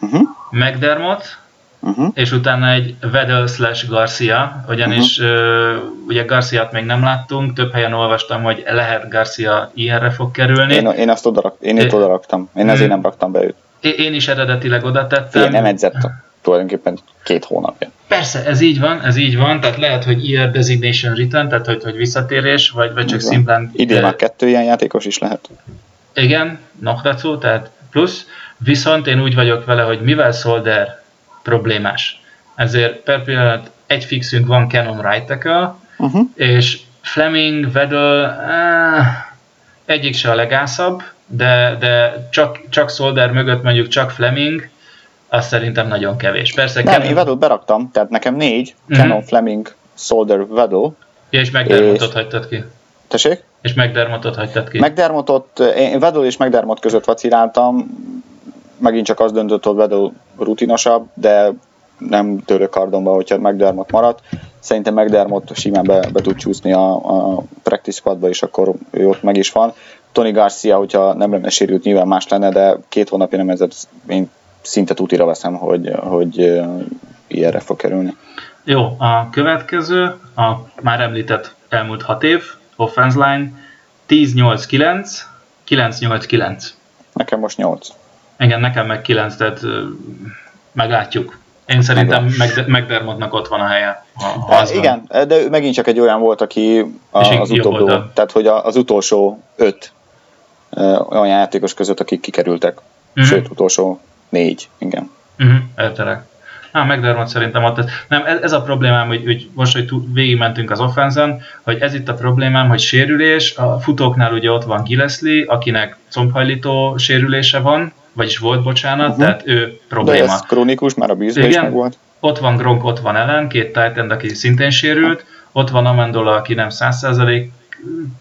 Uh-huh. McDermott, Uh-huh. és utána egy Weddle slash Garcia, ugyanis Mhm. uh, ugye Garciát még nem láttunk, több helyen olvastam, hogy lehet Garcia ilyenre fog kerülni. Én, én azt odarak, én itt É- odaraktam. Én ezért Hmm. nem raktam be őt. Én, is eredetileg oda tettem. Én nem edzett tulajdonképpen két hónapja. Persze, ez így van, ez így van, tehát lehet, hogy IR designation return, tehát hogy, hogy visszatérés, vagy, vagy csak van. szimplán... Idén már kettő ilyen játékos is lehet. Igen, Nokracu, tehát plusz, viszont én úgy vagyok vele, hogy mivel Solder problémás, ezért per pillanat egy fixünk van Canon right tackle, Uh-huh. és Fleming, Weddle, eh, egyik se a legászabb, de, de csak, csak Solder mögött mondjuk csak Fleming, az szerintem nagyon kevés. Persze Nem, Canon- én beraktam, tehát nekem négy. Mhm. Canon, Fleming, Solder, Weddle. Ja, és McDermottot és- hagytad ki. Tessék? És McDermottot hagytad ki. McDermottot, én Weddle és McDermott között vaciláltam, megint csak az döntött, hogy Weddle rutinosabb, de nem török kardomba, hogyha McDermott maradt. Szerintem McDermott simán be, be tud csúszni a, a practice squadba, és akkor ő ott meg is van. Tony Garcia, hogyha nem lenne sérült, nyilván más lenne, de két hónapja nem ezzel én szinte tutira veszem, hogy, hogy ilyenre fog kerülni. Jó, a következő, a már említett elmúlt 6 év, offense line, 10-8-9, 9-8-9. Nekem most 8. Igen, nekem meg 9, tehát meglátjuk. Én szerintem McDermottnak ott van a helye. Ha, van. Igen, de ő megint csak egy olyan volt, aki a, az oldal. tehát hogy az utolsó öt olyan játékos között, akik kikerültek, Mhm. sőt, utolsó négy, igen. Uh-huh, értelek. Á, szerintem ott. Nem, ez, ez a problémám, hogy, hogy most, hogy végigmentünk az offenzen, hogy ez itt a problémám, hogy sérülés, a futóknál ugye ott van Gillespie, akinek combhajlító sérülése van, vagyis volt, bocsánat, uh-huh. tehát ő De probléma. ez krónikus, már a bízbe is meg volt. Ott van Gronk, ott van Ellen, két Titan, aki szintén sérült, ott van Amendola, aki nem 100%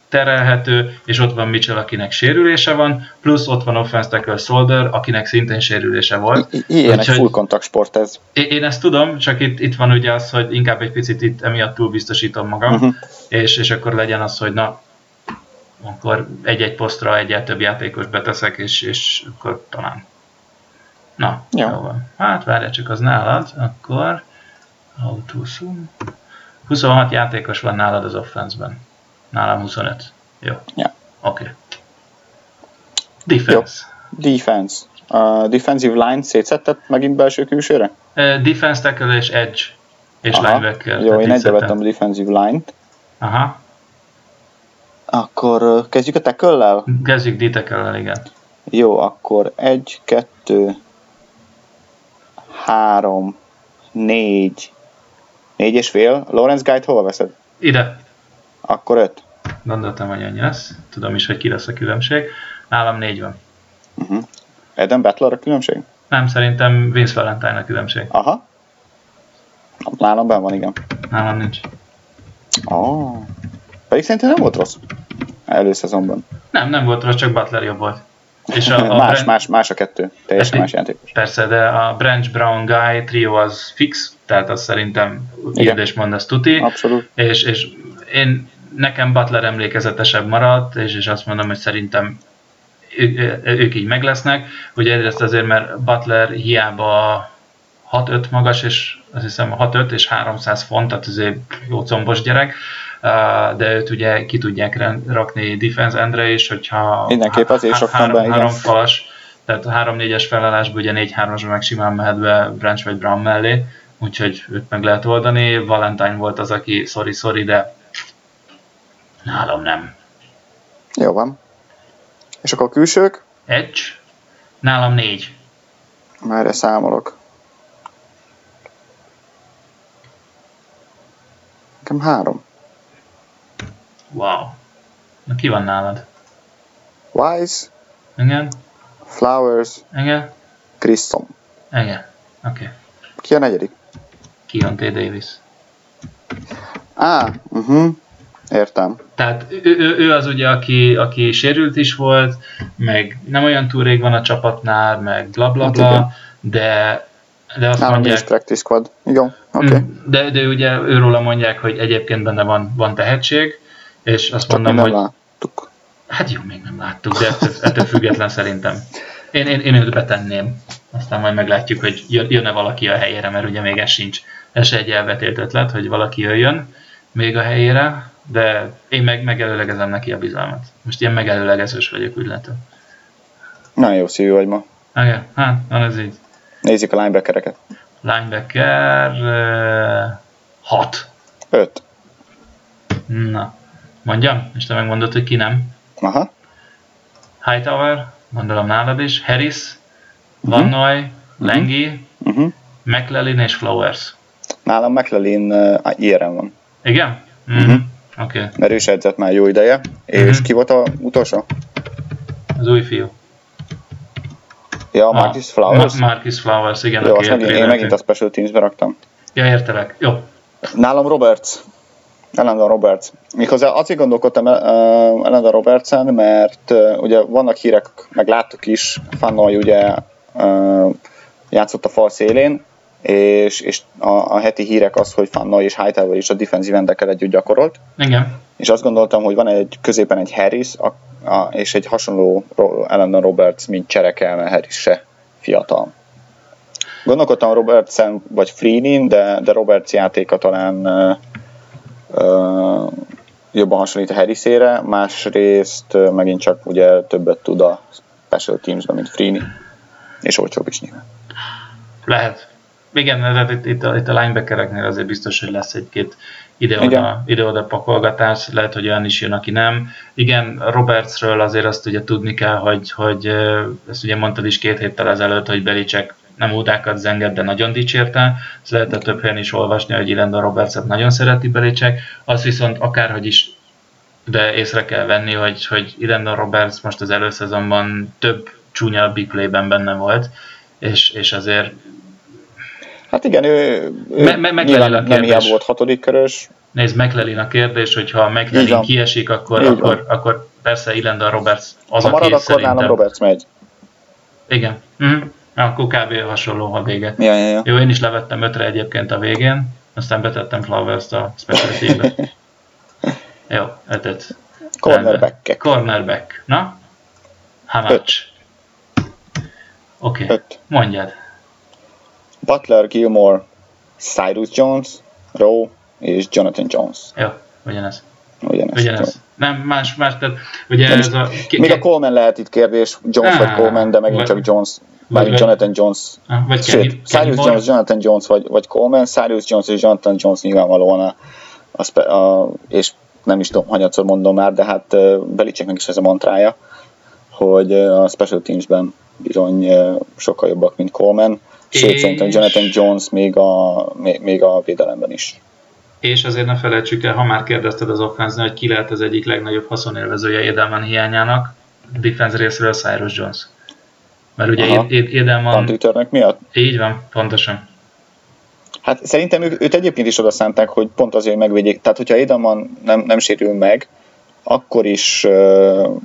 terelhető, és ott van Mitchell, akinek sérülése van, plusz ott van offense tackle Solder, akinek szintén sérülése volt. I- Ilyen egy full kontakt sport ez. Én ezt tudom, csak itt, itt van ugye az, hogy inkább egy picit itt emiatt túl biztosítom magam, Uh-huh. és, és akkor legyen az, hogy na, akkor egy-egy posztra egyet több játékos beteszek, és, és akkor talán. Na, Jó. jó. van. Hát várj csak az nálad, akkor zoom. 26 játékos van nálad az offense-ben. Nálam 25. Jó. Ja. Oké. Okay. Defense. Defense. A defensive line szétszettet megint belső-külsőre? Uh, defense tackle és edge. És linebacker. Jó, én szedtem. vettem a defensive line-t. Aha. Akkor kezdjük a tackle-lel? Kezdjük D-tackle-lel, igen. Jó, akkor egy, kettő, három, négy, négy és fél. Lawrence Guide hova veszed? Ide. Akkor öt. Gondoltam, hogy annyi lesz. Tudom is, hogy ki lesz a különbség. Nálam négy van. Uh-huh. Eden Butler a különbség? Nem, szerintem Vince Valentine a különbség. Aha. Nálam benn van, igen. Nálam nincs. Oh. Pedig szerintem nem volt rossz. Előszezonban. Nem, nem volt rossz, csak Butler jobb volt. És a, a más, Brent- más, más a kettő. Teljesen Hát más játékos. Persze, de a Branch Brown Guy trio az fix, tehát az szerintem Igen. írd és mondd, az tuti. Abszolút. És, és én, nekem Butler emlékezetesebb maradt, és, és azt mondom, hogy szerintem ő, ők így meg lesznek. Ugye egyrészt azért, mert Butler hiába 6-5 magas, és azt hiszem 6-5 és 300 font, tehát azért jó combos gyerek, de őt ugye ki tudják rakni defense endre is, hogyha Mindenképp azért sok három, három falas, tehát a 3-4-es felállásban ugye 4-3-asban meg simán mehet be Branch vagy Brown mellé, úgyhogy őt meg lehet oldani. Valentine volt az, aki sorry, sorry, de nálam nem. Jó van. És akkor a külsők? Edge. Nálam négy. Merre számolok? Nekem három. Wow. Na ki van nálad? Wise. Igen. Flowers. Igen. Grissom. Igen. Oké. Okay. Ki a negyedik? Keontae Davis. Á, ah, uh-huh. Értem. Tehát ő, ő, az ugye, aki, aki sérült is volt, meg nem olyan túl rég van a csapatnál, meg bla bla hát bla, de, de azt Nálam mondják... practice squad. Oké. Okay. Mm, de, de ugye őróla mondják, hogy egyébként benne van, van tehetség, és azt Csak mondom, hogy... láttuk. Hát jó, még nem láttuk, de ettől, ettől független szerintem. Én, én, én őt betenném. Aztán majd meglátjuk, hogy jön-e valaki a helyére, mert ugye még ez sincs. Ez se egy elvetélt ötlet, hogy valaki jöjjön még a helyére, de én meg megelőlegezem neki a bizalmat. Most ilyen megelőlegezős vagyok, úgy látom. Nagyon jó szívű vagy ma. Igen, hát, van ez így. Nézzük a linebackereket. Linebacker 6. Uh, 5. Na, mondjam, és te megmondod, hogy ki nem. Aha. Hightower, gondolom nálad is, Harris, uh-huh. Van Noy, uh-huh. Lengi, uh-huh. McLellan és Flowers. Nálam McLellan uh, ilyen van. Igen? Uh-huh. uh-huh. Okay. Mert ő is edzett már jó ideje. És uh-huh. ki volt a utolsó? Az új fiú. Ja, ah, Marcus Flowers? Ma- Marcus Flowers, igen. Jó, azt megint, én megint a Special Teams-be raktam. Ja, értelek. Jó. Nálam Roberts. Elendon Roberts. Méghozzá azért gondolkodtam uh, Elendon Robertsen, mert uh, ugye vannak hírek, meg láttuk is, Fannoy ugye uh, játszott a fal szélén, és, és a, a heti hírek az, hogy Fannoy és Hightower is a defensív endekkel együtt gyakorolt. Igen. És azt gondoltam, hogy van egy középen egy Harris, a, a, és egy hasonló Elendon Roberts, mint cserekel, mert Harris se fiatal. Gondolkodtam Robertsen vagy Freenin, de, de Roberts játéka talán uh, uh, jobban hasonlít a Harrisére, másrészt uh, megint csak ugye többet tud a special teamsben, mint Freeni, és olcsóbb is nyilván. Lehet. Igen, tehát itt, itt, a, itt a linebackereknél azért biztos, hogy lesz egy-két ide-oda, ide-oda pakolgatás, lehet, hogy olyan is jön, aki nem. Igen, Robertsről azért azt ugye tudni kell, hogy, hogy ezt ugye mondtad is két héttel ezelőtt, hogy Belicek nem ódákat zenged, de nagyon dicsérte. Ezt lehetett több helyen is olvasni, hogy Ilendon Robertset nagyon szereti Belicek. Az viszont akárhogy is de észre kell venni, hogy, hogy Ilendon Roberts most az előszezonban több csúnya big play-ben benne volt, és, és azért Hát igen, ő, ő me, me, nyilván nem hiába volt hatodik körös. Nézd, McLellan a kérdés, hogy ha McLellan kiesik, akkor, akkor, akkor persze Ilendon Roberts az, ha marad, akkor szerintem... nálam Roberts megy. Igen. Mm. Akkor kb. hasonló a vége. Ja, ja, ja. Jó, én is levettem ötre egyébként a végén, aztán betettem Flowers-t a specialty Jó, ötöt. Cornerback. Cornerback. Na? How much? Oké, okay. mondjad. Butler, Gilmore, Cyrus Jones, Rowe és Jonathan Jones. Jó, ugyanez. Ugyanez. ugyanez. Nem, más, más, tehát ugye Nem ez a... Még a Coleman lehet itt kérdés, Jones ah, vagy Coleman, de megint vagy, csak Jones. Vagy, vagy Jonathan Jones. Vagy Sőt, Kenny, Cyrus Kenny Jones, Jonathan Jones vagy, vagy Coleman, Cyrus Jones és Jonathan Jones nyilvánvalóan a, a, a, és nem is tudom, hanyatszor mondom már, de hát Belicseknek is ez a mantrája, hogy a special teamsben bizony sokkal jobbak, mint Coleman Sőt, és... szerintem Jonathan Jones még a, még, még a védelemben is. És azért ne felejtsük el, ha már kérdezted az offense hogy ki lehet az egyik legnagyobb haszonélvezője Edelman hiányának, defense részről Cyrus Jones. Mert ugye Edelman... miatt? Így van, pontosan. Hát szerintem őt egyébként is oda szánták, hogy pont azért megvédjék. Tehát, hogyha Edelman nem, nem sérül meg, akkor is uh,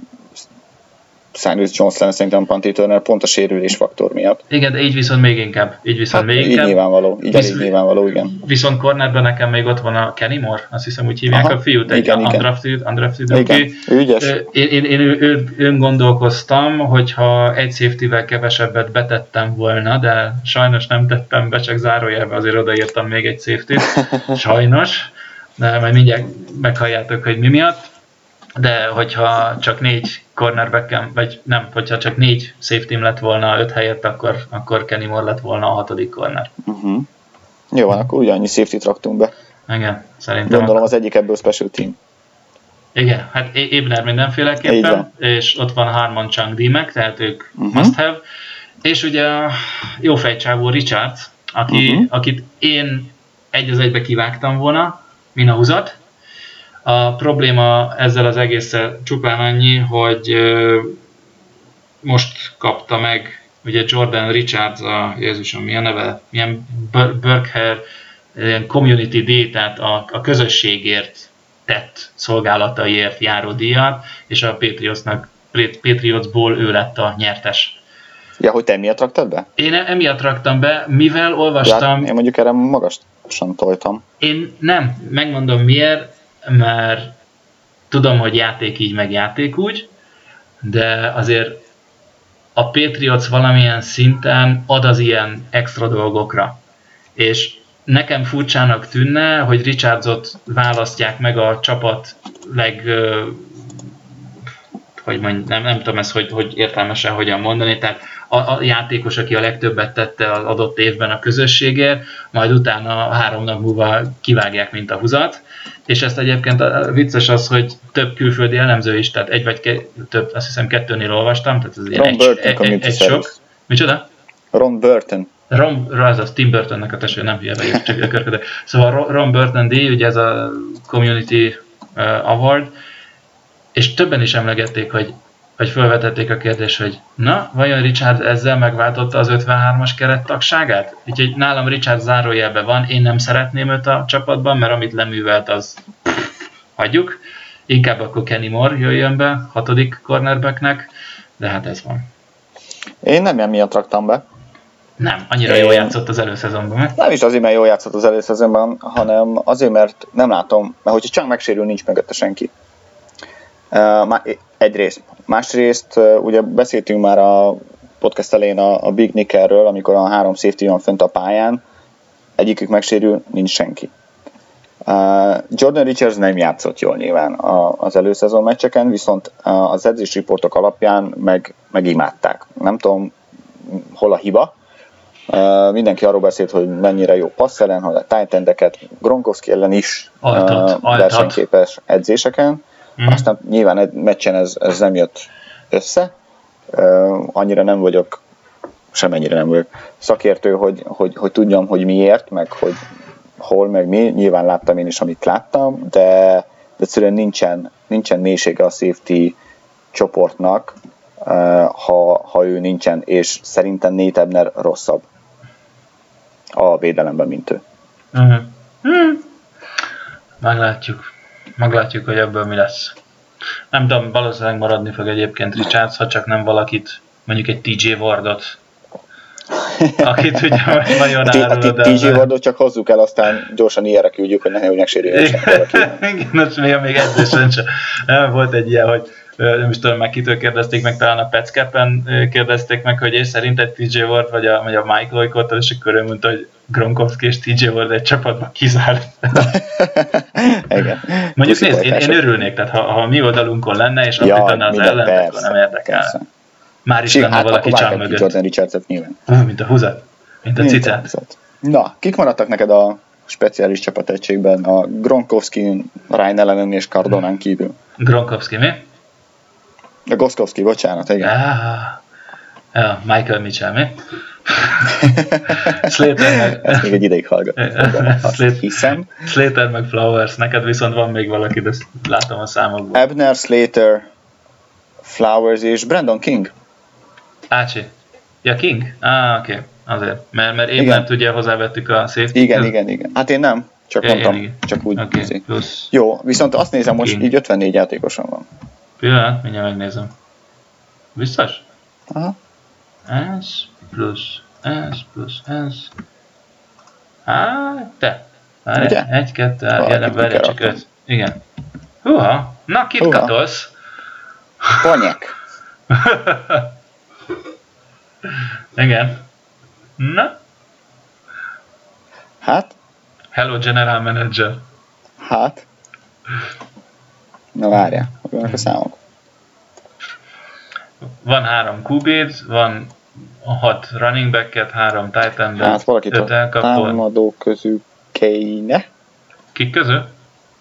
Cyrus lenne szerintem Panty Turner pont a sérülés faktor miatt. Igen, így viszont még inkább. Így viszont Hát, még így inkább. nyilvánvaló, így Visz- elég nyilvánvaló, igen. Viszont cornerben nekem még ott van a Kenny Moore, azt hiszem úgy hívják Aha, a fiút, egy igen, undrafted, undrafted Igen, ő ügyes. Én, én, én ő, ő, ön gondolkoztam, hogyha egy safety-vel kevesebbet betettem volna, de sajnos nem tettem be, csak zárójelbe azért odaírtam még egy safety Sajnos. De majd mindjárt meghalljátok, hogy mi miatt. De hogyha csak négy cornerback vagy nem, hogyha csak négy safety lett volna öt helyett, akkor, akkor Kenny Moore lett volna a hatodik corner. Uh-huh. Jó, van, akkor ugyannyi safety raktunk be. Igen, szerintem. Gondolom az egyik ebből special team. Igen, hát Ébner mindenféleképpen, és ott van Harmon Chang Dimek, tehát ők uh-huh. must have. És ugye a jó fejcsávó Richards, aki, uh-huh. akit én egy az egybe kivágtam volna, min a probléma ezzel az egésszel csupán annyi, hogy most kapta meg ugye Jordan Richards, a Jézusom, mi a neve? Milyen Bur- Burkher, ilyen community day, tehát a, a közösségért tett szolgálataiért járó díjat, és a Patriotsnak, Patriotsból ő lett a nyertes. Ja, hogy te miatt raktad be? Én emiatt raktam be, mivel Ja, olvastam, én mondjuk erre magasan toltam. én nem, megmondom miért, mert tudom, hogy játék így, meg játék úgy, de azért a Patriots valamilyen szinten ad az ilyen extra dolgokra. És nekem furcsának tűnne, hogy Richardsot választják meg a csapat leg... hogy mondj, nem, nem tudom ezt, hogy, hogy értelmesen hogyan mondani, tehát a, a játékos, aki a legtöbbet tette az adott évben a közösségért, majd utána három nap múlva kivágják, mint a húzat. És ezt egyébként a vicces az, hogy több külföldi elemző is, tehát egy vagy ke, több, azt hiszem kettőnél olvastam, tehát ez ilyen Ron egy, Burton egy, egy, sok. Micsoda? Ron Burton. Ron, az az Tim Burtonnek a testvére, nem hülye vagyok, csak ökörködök. Szóval Ron- Burton díj, ugye ez a Community uh, Award, és többen is emlegették, hogy vagy felvetették a kérdést, hogy na, vajon Richard ezzel megváltotta az 53-as keret tagságát? Úgyhogy nálam Richard zárójelben van, én nem szeretném őt a csapatban, mert amit leművelt, az hagyjuk. Inkább akkor Kenny Moore jöjjön be, hatodik cornerbacknek, de hát ez van. Én nem ilyen miatt raktam be. Nem, annyira Én- jól játszott az előszezonban, meg. Nem is azért, mert jól játszott az előszezonban, hanem azért, mert nem látom, mert hogyha csak megsérül, nincs mögötte senki. Uh, má- egyrészt. Másrészt, ugye beszéltünk már a podcast elején a, a Big Nickerről, amikor a három safety van fönt a pályán, egyikük megsérül, nincs senki. Uh, Jordan Richards nem játszott jól nyilván a, az előszezon meccseken, viszont az edzés riportok alapján meg, meg imádták. Nem tudom, hol a hiba, Uh, mindenki arról beszélt, hogy mennyire jó passz ellen, hogy a tight endeket Gronkowski ellen is Altat, uh, altat. versenyképes edzéseken. Mhm. Aztán nyilván egy meccsen ez, ez nem jött össze. Uh, annyira nem vagyok, semennyire nem vagyok szakértő, hogy, hogy, hogy tudjam, hogy miért, meg hogy hol, meg mi. Nyilván láttam én is, amit láttam, de, de egyszerűen nincsen, nincsen mélysége a safety csoportnak, uh, ha, ha ő nincsen, és szerintem Nate Ebner rosszabb a védelemben, mint ő. Uh-huh. Hmm. Meglátjuk. Meglátjuk, hogy ebből mi lesz. Nem tudom, valószínűleg maradni fog egyébként Richards, ha csak nem valakit, mondjuk egy TJ Wardot, akit ugye nagyon T- a TJ Wardot csak hozzuk el, aztán gyorsan ilyenre küldjük, hogy ne sérüljön valaki. Igen, most még, még edzésen sem. Nem, volt egy ilyen, hogy nem is tudom, meg kitől kérdezték meg, talán a Petscapen kérdezték meg, hogy és szerinted TJ Ward vagy a, vagy a Michael Oikot, és akkor ő mondta, hogy Gronkowski és TJ Ward egy csapatban kizárt. Igen. Mondjuk nézd, én, én örülnék, tehát ha, ha mi oldalunkon lenne, és Ja, az ellen, akkor nem érdekel. persze. Már is Sí, lenne hát valaki csám mögött. Jordan Richardset nyilván. Mint a húzat, mint a Mint cica. húzat. Na, kik maradtak neked a speciális csapategységben a Gronkowski, Ryan Allen és Cardonán kívül? Gronkowski, mi? A Goskowski, bocsánat, igen. Ah, ja, Michael Mitchell, mi? Slater meg, még egy ideig hallgat. Szlét- Hiszem. Slater meg Flowers, neked viszont van még valaki, de látom a számokban. Ebner, Slater, Flowers és Brandon King. Ácsi. Ja, King? Ah, oké. Okay. Azért. Mert, mert Igen. éppen ugye hozzávettük a safety Igen, igen, igen. Hát én nem, csak Igen, mondtam, igen. csak úgy. Okay. plusz. Jó, viszont azt nézem, most King. így 54 játékosan van. Pillanat, mindjárt megnézem. Biztos? Aha. S plusz S plusz S. Hát, te. Várj, egy, kettő, jelen, várj, csak öt. Igen. Húha, na kit Húha. katolsz? Igen. Na, Hát, hello general manager. hát. Na várjál, hogy vannak a számok. Van három QB-t, van hat running backet, három tight Hát valakit öt a támadók közül kéne. Kik közül?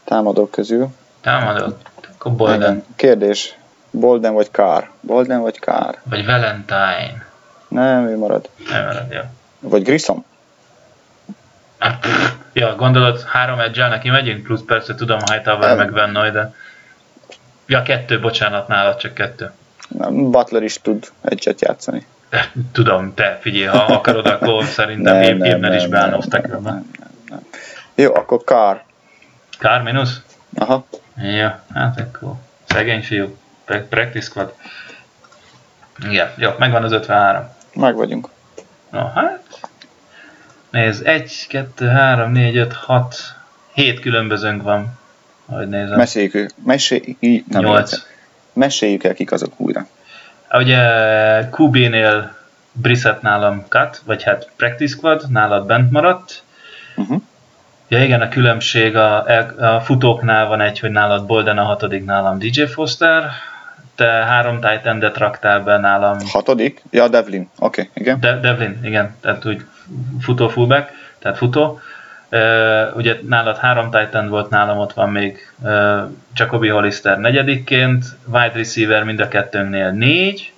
Támadók közül. Támadott. Akkor Bolden. Igen. Kérdés. Bolden vagy Kár? Bolden vagy Kár? Vagy Valentine. Nem, ő marad. Nem veled, jó. Vagy Grissom? Pff. Ja, gondolod, három edge neki megyünk, plusz persze tudom Hightower meg Van de... Ja, kettő, bocsánat, nálad csak kettő. Nem, Butler is tud egyet játszani. Tudom, te figyelj, ha akarod, akkor szerintem év, évner is beállna off tackle-be. nem, nem. Jó, akkor Kár. Kár mínusz? Aha. Ja, hát akkor szegény fiú. Pra- Practice squad. Igen, jó, megvan az 53. Meg vagyunk. No, hát... Nézd, 1, 2, 3, 4, 5, 6, 7 különbözőnk van. Ahogy nézem. Meséljük, meséljük, nem 8. értem. Meséljük el, kik azok újra. Ugye QB-nél Brissett nálam cut, vagy hát practice squad, nálad bent maradt. Uh-huh. Ja igen, a különbség a, a futóknál van egy, hogy nálad Bolden a hatodik, nálam DJ Foster. Te három tight endet raktál be nálam Hatodik? Ja, Devlin. Oké, okay, igen. De, Devlin, igen, tehát úgy futó fullback, tehát futó. Uh, ugye nálad három tight end volt, nálam ott van még uh, Jacobi Hollister negyedikként, wide receiver mind a kettőnknél négy,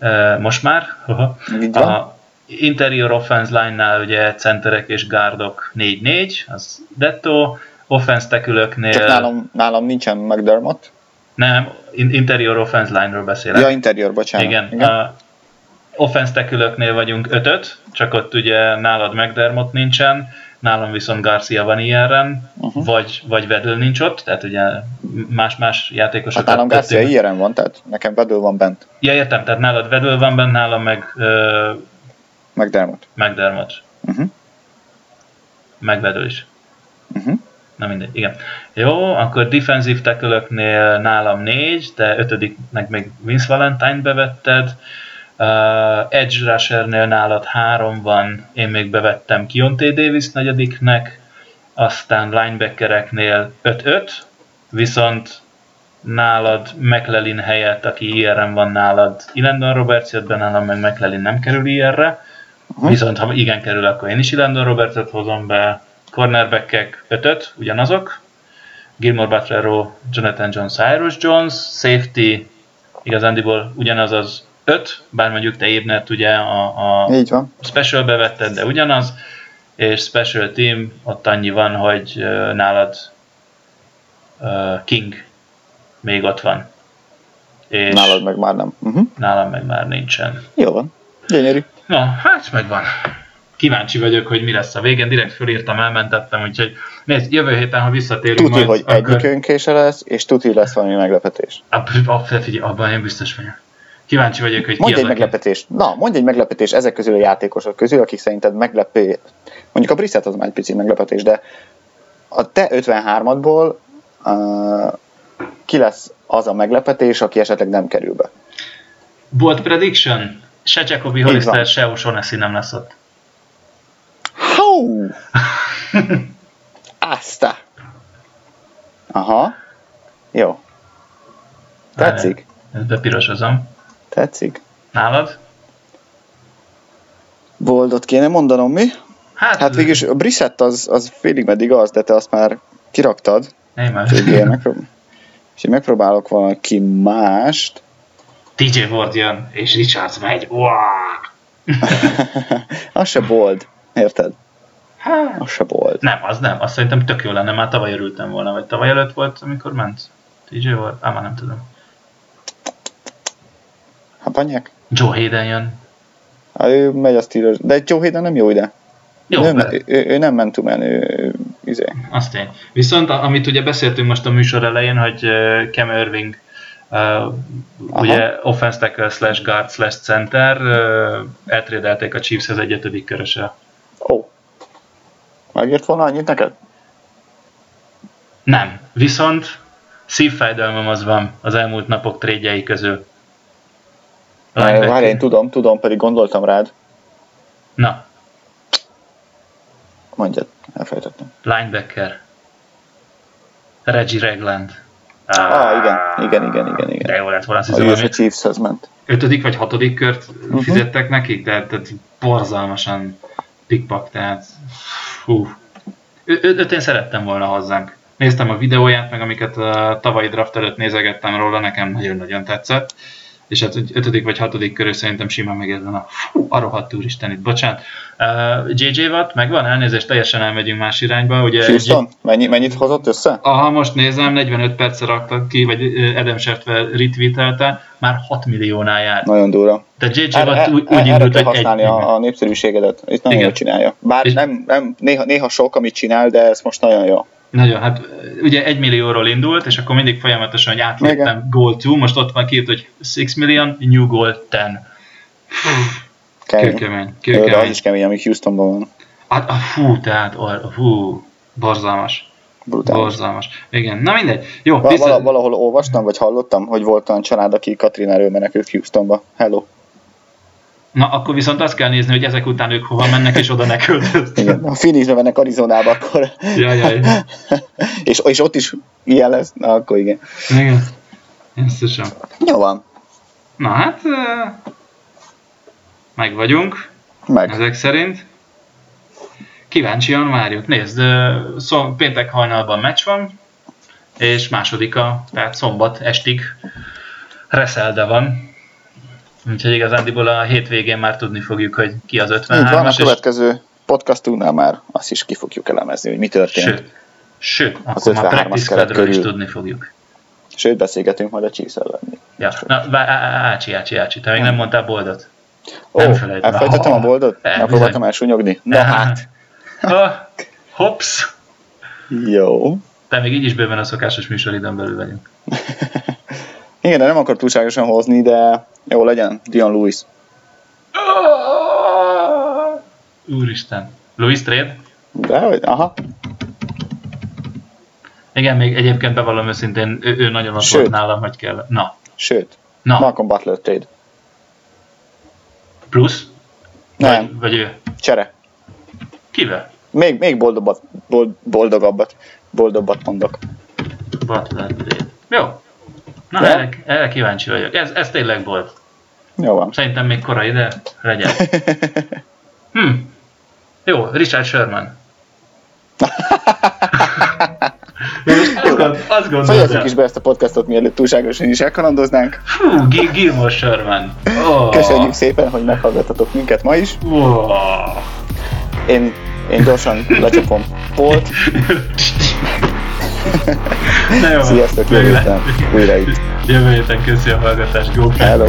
uh, most már. Van. A interior offense line-nál ugye centerek és guardok 4-4, az detto. Offense tekülöknél... Csak nálam, nálam nincsen McDermott. Nem, in- interior offense line-ről beszélek. Ja, interior, bocsánat. Igen, igen. a offense tekülöknél vagyunk 5 csak ott ugye nálad McDermott nincsen, nálam viszont Garcia van ilyenren, Uh-huh. vagy, vagy Vedül nincs ott, tehát ugye más-más Hát játékosokat nálam Garcia tettünk. ilyen van, tehát nekem Vedül van bent. Ja, értem, tehát nálad Vedül van benne, nálam meg uh, McDermott. McDermott, Uh-huh. meg Vedül is. Uh-huh. Na mindegy, igen. Jó, akkor defensív tekülöknél nálam négy, de ötödiknek még Vince Valentine bevetted. Uh, Edge Rushernél nálad három van, én még bevettem Kionté Davis negyediknek, aztán linebackereknél 5-5, viszont nálad McLellan helyett, aki IR-en van nálad, Ilandon Roberts jött be, nálam meg McLellan nem kerül IR-re, Uh-huh. Viszont ha igen kerül, akkor én is Ilandon Robertet hozom be. Cornerbackek 5 ugyanazok. Gilmore Butler, Jonathan Jones, Cyrus Jones. Safety igazándiból ugyanaz az 5, bár mondjuk te Ébnert ugye a, a Így van. special bevetted, de ugyanaz. És special team, ott annyi van, hogy nálad ö, King még ott van. És Nálad meg már nem. Uh-huh. nálam meg már nincsen. Jó van. Gyönyörű. Na, hát megvan. Kíváncsi vagyok, hogy mi lesz a végén. Direkt fölírtam, elmentettem, úgyhogy nézd, jövő héten, ha visszatérünk Tuti, majd, hogy akkor... egyik önkése lesz, és tuti lesz valami meglepetés. Ab, ab, figyelj, abban én biztos vagyok. Kíváncsi vagyok, hogy Mondj ki egy meglepetés. Na, mondj egy meglepetés ezek közül a játékosok közül, akik szerinted meglepő. Mondjuk a Brissett az már egy pici meglepetés, de a te 53-adból uh, ki lesz az a meglepetés, aki esetleg nem kerül be? Bold prediction? Se Jacobi. Hollister, se O'Shaughnessy nem lesz ott. Hau! Azta! Aha. Jó. Tetszik? Ezt bepirosozom. Tetszik. Nálad? Boldot kéne mondanom, mi? Hát végülis a Brissett az, az félig meddig az, de te azt már kiraktad. Én már. És én megpróbálok valaki mást. TJ Ward jön, és Richards megy. Wow! az se bold, érted? Hát, Az se bold. nem, az nem. Azt szerintem tök jó lenne. Már tavaly örültem volna, vagy tavaly előtt volt, amikor ment. TJ Ward? Á, már nem tudom. Hát banyák? Joe Hayden jön. Hát ő megy a Steelers, de Joe Hayden nem jó ide. Jó, ő, de- ő, ő, ő, nem mentumen, ő, ő izé. Azt én. Viszont amit ugye beszéltünk most a műsor elején, hogy Cam Irving Uh, ugye offense tackle slash guard slash center uh, eltrédelték a Chiefshez egy ötödik körösre. Ó. Oh. Megírt volna annyit neked? Nem. Viszont szívfájdalmam az van az elmúlt napok trédjei közül. Várj, én tudom, tudom, pedig gondoltam rád. Na. Mondjad, elfejtettem. Linebacker. Reggie Regland. Ah, ah, igen, igen, igen, igen, igen. De jó lett volna, hiszem, a Chiefshez ment. Ötödik vagy hatodik kört uh-huh. fizettek nekik, tehát, tehát borzalmasan pikpak, tehát hú. Őt én szerettem volna hozzánk. Néztem a videóját, meg amiket a tavalyi draft előtt nézegettem róla, nekem nagyon-nagyon tetszett és hát ötödik vagy hatodik körül szerintem simán megérdemel. Fú, a rohadt úristen itt, bocsánat. Uh, JJ Watt, megvan? Elnézést, teljesen elmegyünk más irányba. Ugye, Houston, G- mennyi, mennyit hozott össze? Aha, most nézem, 45 percre raktak ki, vagy Adam Schefter retweetelte, már 6 milliónál jár. Nagyon durva. Tehát JJ Watt úgy, úgy indult, hogy használni egy... a, a népszerűségedet. Itt nagyon jól csinálja. Bár és... nem, nem néha, néha sok, amit csinál, de ez most nagyon jó. Nagyon, hát ugye egy millióról indult, és akkor mindig folyamatosan, hogy átléptem goal 2, most ott van két, hogy 6 million, new goal 10. Kőkemény. Kőkemény. De az is kemény, amíg Houstonban van. Hát, fú, tehát, fú, borzalmas. Brutális. Borzalmas. Igen, na mindegy. Jó, Val- vissza... Valahol olvastam, vagy hallottam, hogy volt olyan család, aki Katrináról menekült Houstonba. Hello. Na, akkor viszont azt kell nézni, hogy ezek után ők hova mennek, és oda ne költöztek. Igen, ha Phoenixbe mennek Arizonába, akkor... Jaj, jaj. és, és ott is ilyen lesz, na, akkor igen. Igen. Sem. Jó van. Na hát, meg vagyunk. Meg. Ezek szerint. Kíváncsian várjuk. Nézd, szó, péntek hajnalban meccs van, és másodika, tehát szombat estig Reszelde van. Úgyhogy igazándiból a hétvégén már tudni fogjuk, hogy ki az 53 Így van, a következő podcastunknál már azt is ki fogjuk elemezni, hogy mi történt. Sőt, sőt akkor már practice is tudni fogjuk. Sőt, beszélgetünk majd a chiefs. Ja, na, Ácsi, Ácsi, Ácsi, te még nem mondtál boldot? Ó, nem felejt. Elfejtettem a boldot? Megpróbáltam elsúnyogni? Na hát. Oh, hops. Jó. Te még így is bőven a szokásos műsoridőn belül vagyunk. Igen, de nem akar túlságosan hozni, de jó legyen, Dion Lewis. Úristen. Louis Trade? De, hogy, aha. Igen, még egyébként bevallom őszintén, ő, ő nagyon ott volt nálam, hogy kell. Na. Sőt. Na. Malcolm Butler trade. Plusz? Nem. Vagy, vagy ő? Csere. Kivel? Még, még boldogabbat, boldogabbat, boldogabbat mondok. Butler trade. Jó. Na, de? erre, erre kíváncsi vagyok. Ez, ez tényleg volt. Jó van. Szerintem még korai, de legyen. hm. Jó, Richard Sherman. azt, gond, Fejezzük is be ezt a podcastot, mielőtt túlságosan is elkalandoznánk. Fú, Gilmore Sherman. Oh. Köszönjük szépen, hogy meghallgattatok minket ma is. Oh. Én, én gyorsan lecsapom Polt. Na jó, Sziasztok, jövő héten újra itt. Jövő héten köszi a hallgatást, Go Hello.